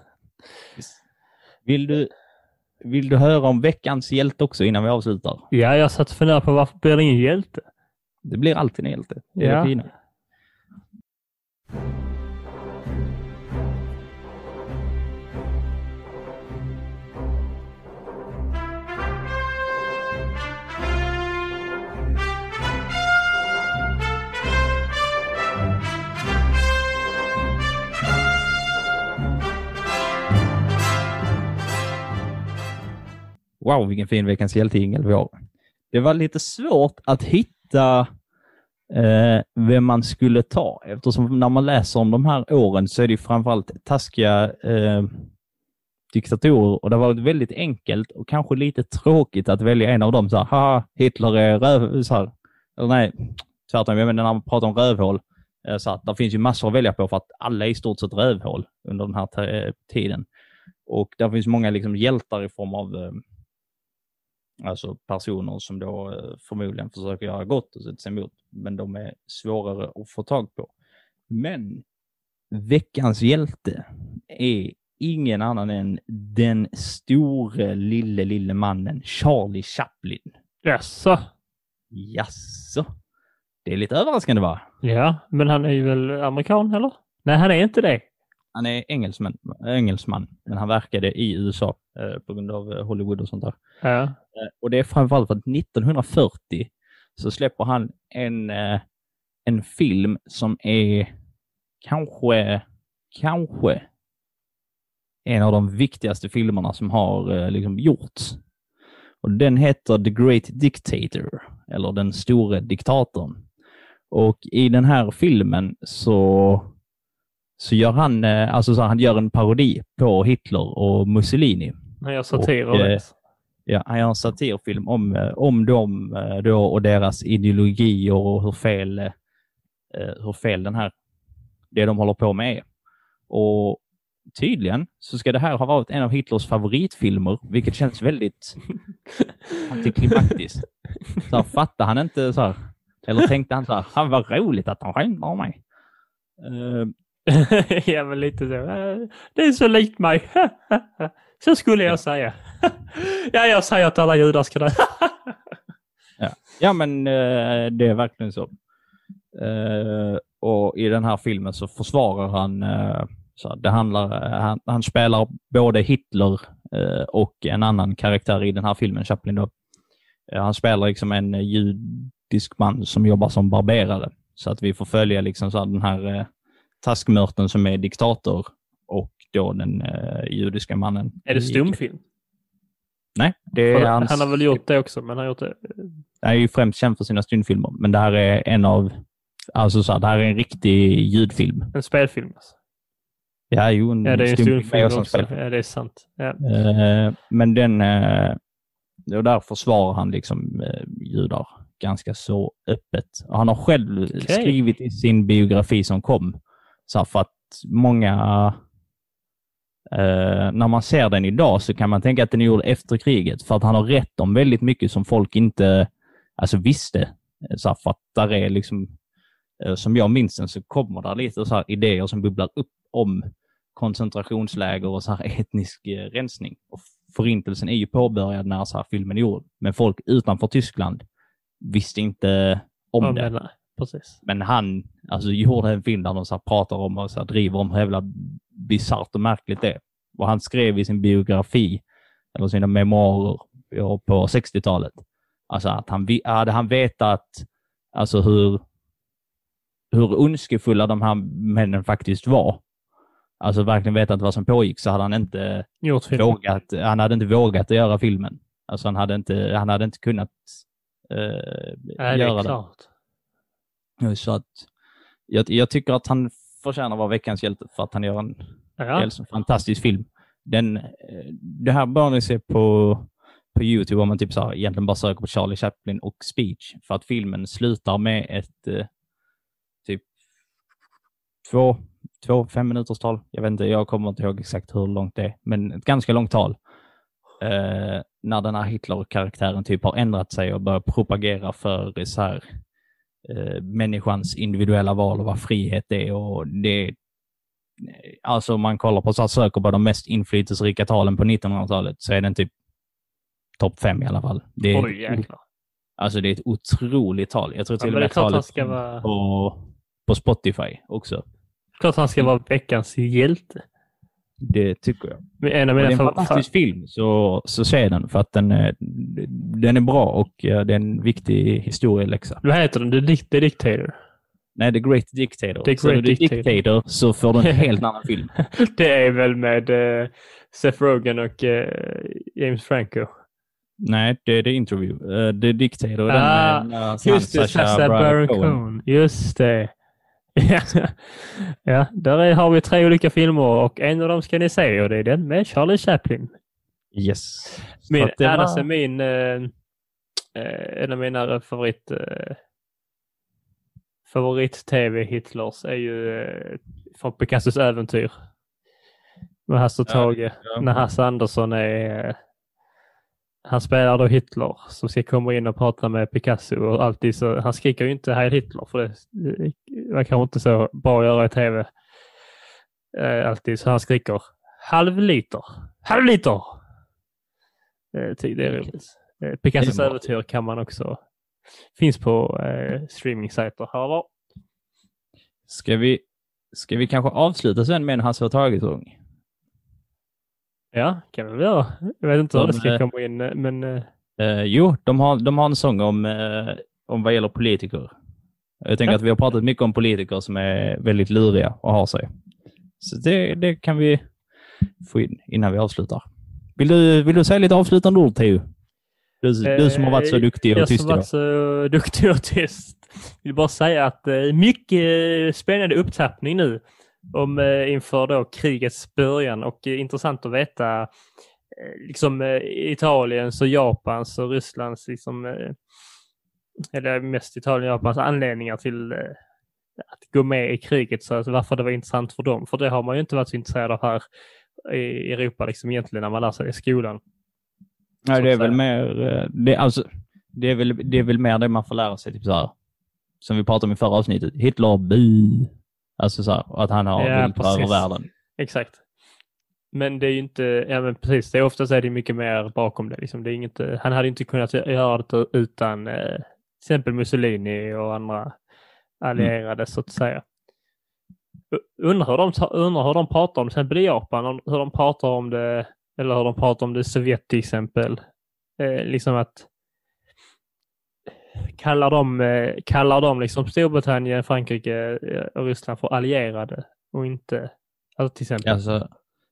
Vill du, vill du höra om veckans hjälte också innan vi avslutar? Ja, jag satt och funderade på varför blir det ingen hjälte? Det blir alltid en hjälte. Det är Ja. det fina. Wow, vilken fin veckans hjältejingel vi har. Det var lite svårt att hitta eh, vem man skulle ta eftersom när man läser om de här åren så är det ju framförallt taskiga eh, diktatorer och det har varit väldigt enkelt och kanske lite tråkigt att välja en av dem. Så här, Haha, Hitler är röv... Så här, eller nej, tvärtom. Jag menar när man pratar om rövhål. Eh, så att det finns ju massor att välja på för att alla är i stort sett rövhål under den här tiden. Och där finns många liksom hjältar i form av eh, Alltså personer som då eh, förmodligen försöker göra gott och sätta sig emot, men de är svårare att få tag på. Men veckans hjälte är ingen annan än den store lille, lille mannen Charlie Chaplin. Jaså? Jaså? Det är lite överraskande va? Ja, men han är ju väl amerikan, eller? Nej, han är inte det. Han är engelsman, engelsman men han verkade i USA eh, på grund av eh, Hollywood och sånt där. Ja. Eh, Och det är framförallt för att 1940 så släpper han en, eh, en film som är kanske, kanske en av de viktigaste filmerna som har eh, liksom gjorts. Och den heter The Great Dictator, eller Den store diktatorn. Och i den här filmen så, så gör han, alltså så han gör en parodi på Hitler och Mussolini. Han gör satir Och, och det. Ja, han gör en satirfilm om, eh, om dem eh, då och deras ideologier och hur fel, eh, hur fel den här, det de håller på med är. Och tydligen så ska det här ha varit en av Hitlers favoritfilmer, vilket känns väldigt antiklimaktiskt. Så här, fattar han inte så här, eller tänkte han så här, han var roligt att de skämtar om mig. Eh, ja, men lite så. Det är så likt mig. så skulle jag säga. ja, jag säger att alla judar ska dö. Ja, men eh, det är verkligen så. Eh, och i den här filmen så försvarar han, eh, så det handlar, han, han spelar både Hitler och en annan karaktär i den här filmen, Chaplin då. Han spelar liksom en judisk man som jobbar som barberare. Så att vi får följa liksom så här den här taskmörten som är diktator då den eh, judiska mannen. är det stumfilm? Nej, det är hans... Han har väl gjort det också, men han har gjort det. Han är ju främst känd för sina stumfilmer, men det här är en av, alltså så här, det här är en riktig ljudfilm. En spelfilm. Alltså. Ja, jo, en Ja, det är en stumfilm också. spelfilm. Ja, det är sant. Ja. Eh, men den, eh, och där försvarar han liksom eh, judar ganska så öppet. Och han har själv skrivit i sin biografi som kom, så här, för att många Eh, när man ser den idag så kan man tänka att den är gjord efter kriget för att han har rätt om väldigt mycket som folk inte alltså, visste. Så här, för att där är liksom, eh, som jag minns den så kommer det lite så här idéer som bubblar upp om koncentrationsläger och så här etnisk eh, rensning. Och förintelsen är ju påbörjad när så här filmen är gjord, men folk utanför Tyskland visste inte om Om det. precis. Men han alltså, gjorde en film där de så här pratar om och så här, driver om hur jävla bisarrt och märkligt det är. Och han skrev i sin biografi, eller sina memoarer på 60-talet, alltså att han, hade han vetat alltså hur, hur ondskefulla de här männen faktiskt var, alltså verkligen vetat vad som pågick, så hade han inte Gjort vågat, han hade inte vågat att göra filmen. Alltså han hade inte, han hade inte kunnat eh, Nej, det göra är det. klart. Ja, Så att, jag, jag tycker att han förtjänar att vara veckans hjälte för att han gör en Ja. dels en fantastisk film. Den, eh, det här bör ni se på, på YouTube om man typ så här, egentligen bara söker på Charlie Chaplin och speech. För att filmen slutar med ett eh, typ två, två fem minuters tal. Jag vet inte, jag kommer inte ihåg exakt hur långt det är, men ett ganska långt tal. Eh, när den här Hitler-karaktären typ har ändrat sig och börjat propagera för så här, eh, människans individuella val och vad frihet är. Och det, alltså om man kollar på så här, söker på de mest inflytelserika talen på 1900-talet så är den typ topp fem i alla fall. Det är, Oj, jäklar. alltså det är ett otroligt tal. Jag tror till och det är med talet vara, på, på Spotify också. klart han ska vara veckans hjälte. Det tycker jag. Men En av Och det mina är en fa- fantastisk film, så, så se den för att den är, den är bra och eh, det är en viktig historieläxa. Vad heter den? The, Dic- The Dictator. Nej, The Great Dictator. The så Great The Dictator. Dictator så får du en helt annan film. Det är väl med eh, Seth Rogen och eh, James Franco. Nej, det är The Interview. Uh, The Dictator Ah, den med uh, Just det, Sacha Baron Cohen. Just det. Ja, ja där är, har vi tre olika filmer och en av dem ska ni se och det är den med Charlie Chaplin. Yes. Min, det är min, eh, eh, en av mina favorit eh, favorit-tv-Hitlers är ju eh, från Picassos äventyr. Med Hasse och Ja, Tage. ja. När Hasse Andersson är eh, han spelar då Hitler som ska komma in och prata med Picasso och alltid så, han skriker ju inte Heil Hitler för det, det var kanske inte så bra att göra i tv. Eh, alltid så han skriker halv liter, halv liter. Eh, det är roligt. Eh, Picassos äventyr kan man också, finns på eh, streaming-sajter. Här var. Ska vi, ska vi kanske avsluta sen med en Hasse och Tage-sång? Ja, kan vi väl göra. Jag vet inte hur De, det ska eh, komma in, eh, men eh, Eh, jo, de har, de har en sång om, eh, om vad gäller politiker. Jag tänker Ja. att vi har pratat mycket om politiker som är väldigt luriga och har sig. Så det, det kan vi få in innan vi avslutar. Vill du, vill du säga lite avslutande ord, Theo? Du, du som har varit så duktig och Jag tyst som varit idag. så duktig och tyst. vill bara säga att mycket spännande upptappning nu om, eh, inför då krigets början och eh, intressant att veta eh, liksom Italiens och Japans och Rysslands liksom eller mest Italien och Japans anledningar till att gå med i kriget. Så alltså varför det var intressant för dem. För det har man ju inte varit så intresserad av här i Europa liksom egentligen när man lär sig i skolan. Nej, det är väl mer, det, alltså, det, är väl, det är väl mer det man får lära sig, typ så här, som vi pratade om i förra avsnittet. Hitler, bu. Alltså så här, att han har Ja, vill ta över världen. Exakt. Men det är ju inte, ja men precis, det är oftast är det mycket mer bakom det. Liksom. det är inget, han hade inte kunnat göra det utan eh, till exempel Mussolini och andra allierade så att säga. Undrar hur de, undrar hur de pratar om till exempel i Japan, hur de pratar om det, eller hur de pratar om det i Sovjet till exempel. Eh, liksom att kallar de, eh, kallar de liksom Storbritannien, Frankrike eh, och Ryssland för allierade och inte, alltså till exempel. Alltså,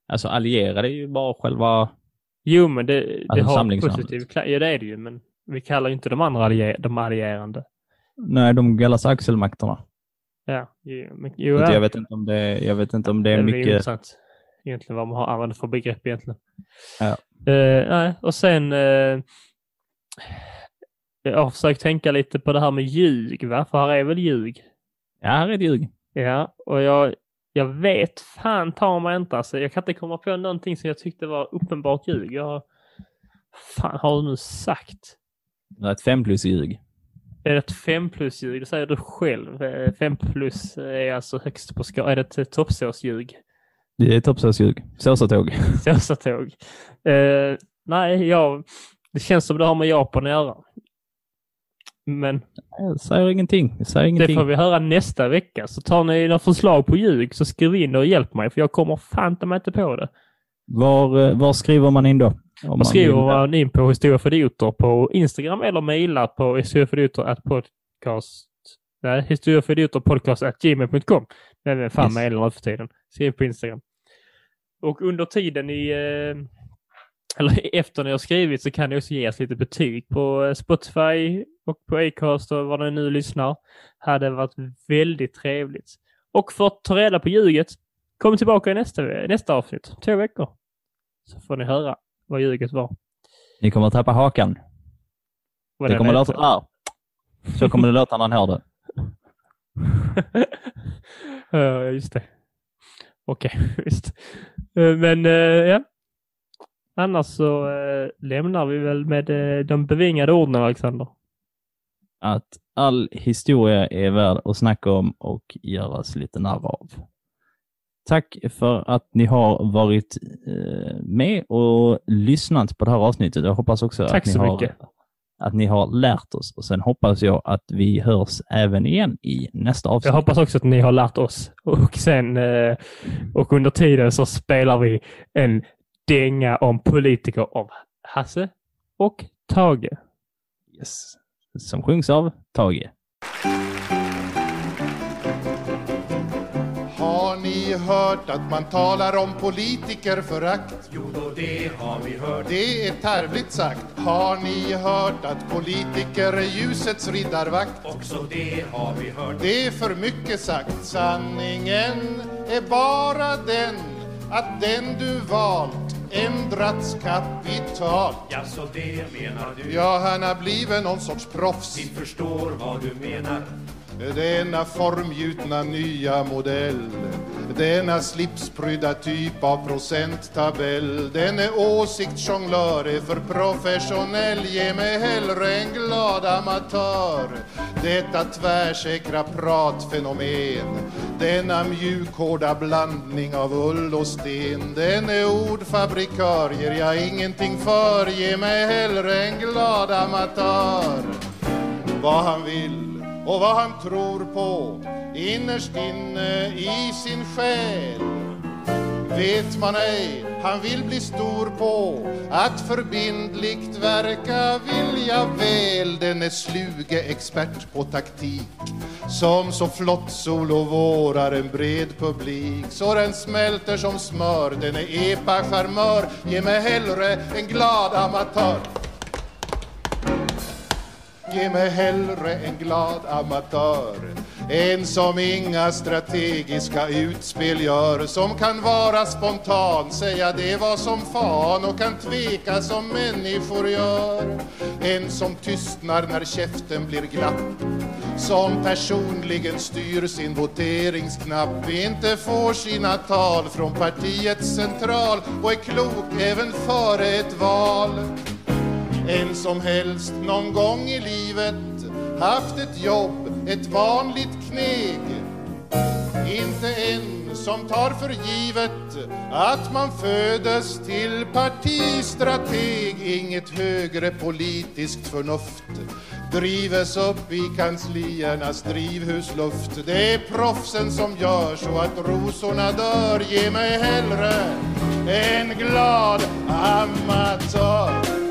alltså allierade är ju bara själva... Jo, men det, det Alltså har en positiv Ja, det är det ju, men vi kallar ju inte de andra allier, de allierande. Nej, de kallas axelmakterna. Ja, jo, men, jo jag, vet inte om det, jag vet inte om det är väl mycket... intressant egentligen vad man har använt för begrepp egentligen. Ja. Eh, nej, och sen eh, jag har försökt tänka lite på det här med ljug, va? För här är väl ljug? Ja, här är ett ljug. Ja, och jag, jag vet fan ta mig inte. Alltså, jag kan inte komma på någonting som jag tyckte var uppenbart ljug. Jag, fan har du nu sagt? Det är ett fem plus ljug. Är det ett 5 plus ljug? Det säger du själv. 5 plus är alltså högst på skalan. Är det ett toppsåsljug? Det är toppsåsljug. Såsatåg. Såsatåg. Uh, nej, jag, det känns som det har med Japan att göra. Men Jag säger ingenting. Jag säger det ingenting. får vi höra nästa vecka. Så tar ni några förslag på ljug så skriv in och hjälp mig för jag kommer fan inte på det. Var, eh, var skriver man in då? Om Man skriver man in på Historia för idioter på Instagram eller mejlar på historiaföridioter.podcast Nej, historiaföridioterpodcast.gmail.com. Men vem fan Yes. mejlar nu för tiden? Skriv på Instagram. Och under tiden i eh, eller efter ni har skrivit så kan ni också ge oss lite betyg på eh, Spotify och på Acast och vad ni nu lyssnar. Hade varit väldigt trevligt. Och för att ta reda på ljuget, kom tillbaka i nästa, nästa avsnitt, två veckor. Så får ni höra vad ljuget var. Ni kommer att tappa hakan. Vad Det kommer låta så här. Så kommer det låta när han hör det. Ja, just det. Okej, visst. Eh, Men eh, ja. Annars så eh, lämnar vi väl med eh, de bevingade orden, Alexander. Att all historia är värd att snacka om och göras lite narr av. Tack för att ni har varit eh, med och lyssnat på det här avsnittet. Jag hoppas också Tack att ni, har, mycket. att ni har lärt oss. Och sen hoppas jag att vi hörs även igen i nästa avsnitt. Jag hoppas också att ni har lärt oss. Och sen eh, och under tiden så spelar vi en dänga om politiker av Hasse och Tage. Yes. Som sjungs av Tage. Har ni hört att man talar om politikerförakt? Jo då, det har vi hört. Det är tarvligt sagt. Har ni hört att politiker är ljusets riddarvakt? Också det har vi hört. Det är för mycket sagt. Sanningen är bara den att den du valt ändrats kapitalt. Ja, så det menar du? Ja, han har blivit någon sorts proffs. Vi förstår vad du menar. Denna formgjutna nya modell Denna slipsprydda typ av procenttabell Den är åsiktsjonglör, är för professionell Ge mig hellre en glad amatör Detta tvärsäkra pratfenomen denna mjukhårda blandning av ull och sten Den är ordfabrikör, ger jag ingenting för Ge mig hellre en glad amatör vad han vill och vad han tror på innerst inne i sin själ. Vet man ej, han vill bli stor på att förbindligt verka vilja väl. Den är sluge expert på taktik som så flott solo vårar en bred publik så den smälter som smör. Den är epa-charmör, ge mig hellre en glad amatör. Ge mig hellre en glad amatör En som inga strategiska utspel gör Som kan vara spontan, säga det var som fan Och kan tveka som människor gör. En som tystnar när käften blir glapp Som personligen styr sin voteringsknapp. Inte får sina tal från partiets central Och är klok även före ett val en som helst någon gång i livet haft ett jobb, ett vanligt kneg. Inte en som tar för givet att man födes till partistrateg. Inget högre politiskt förnuft drives upp i kansliernas drivhusluft. Det är proffsen som gör så att rosorna dör. Ge mig hellre en glad amatör.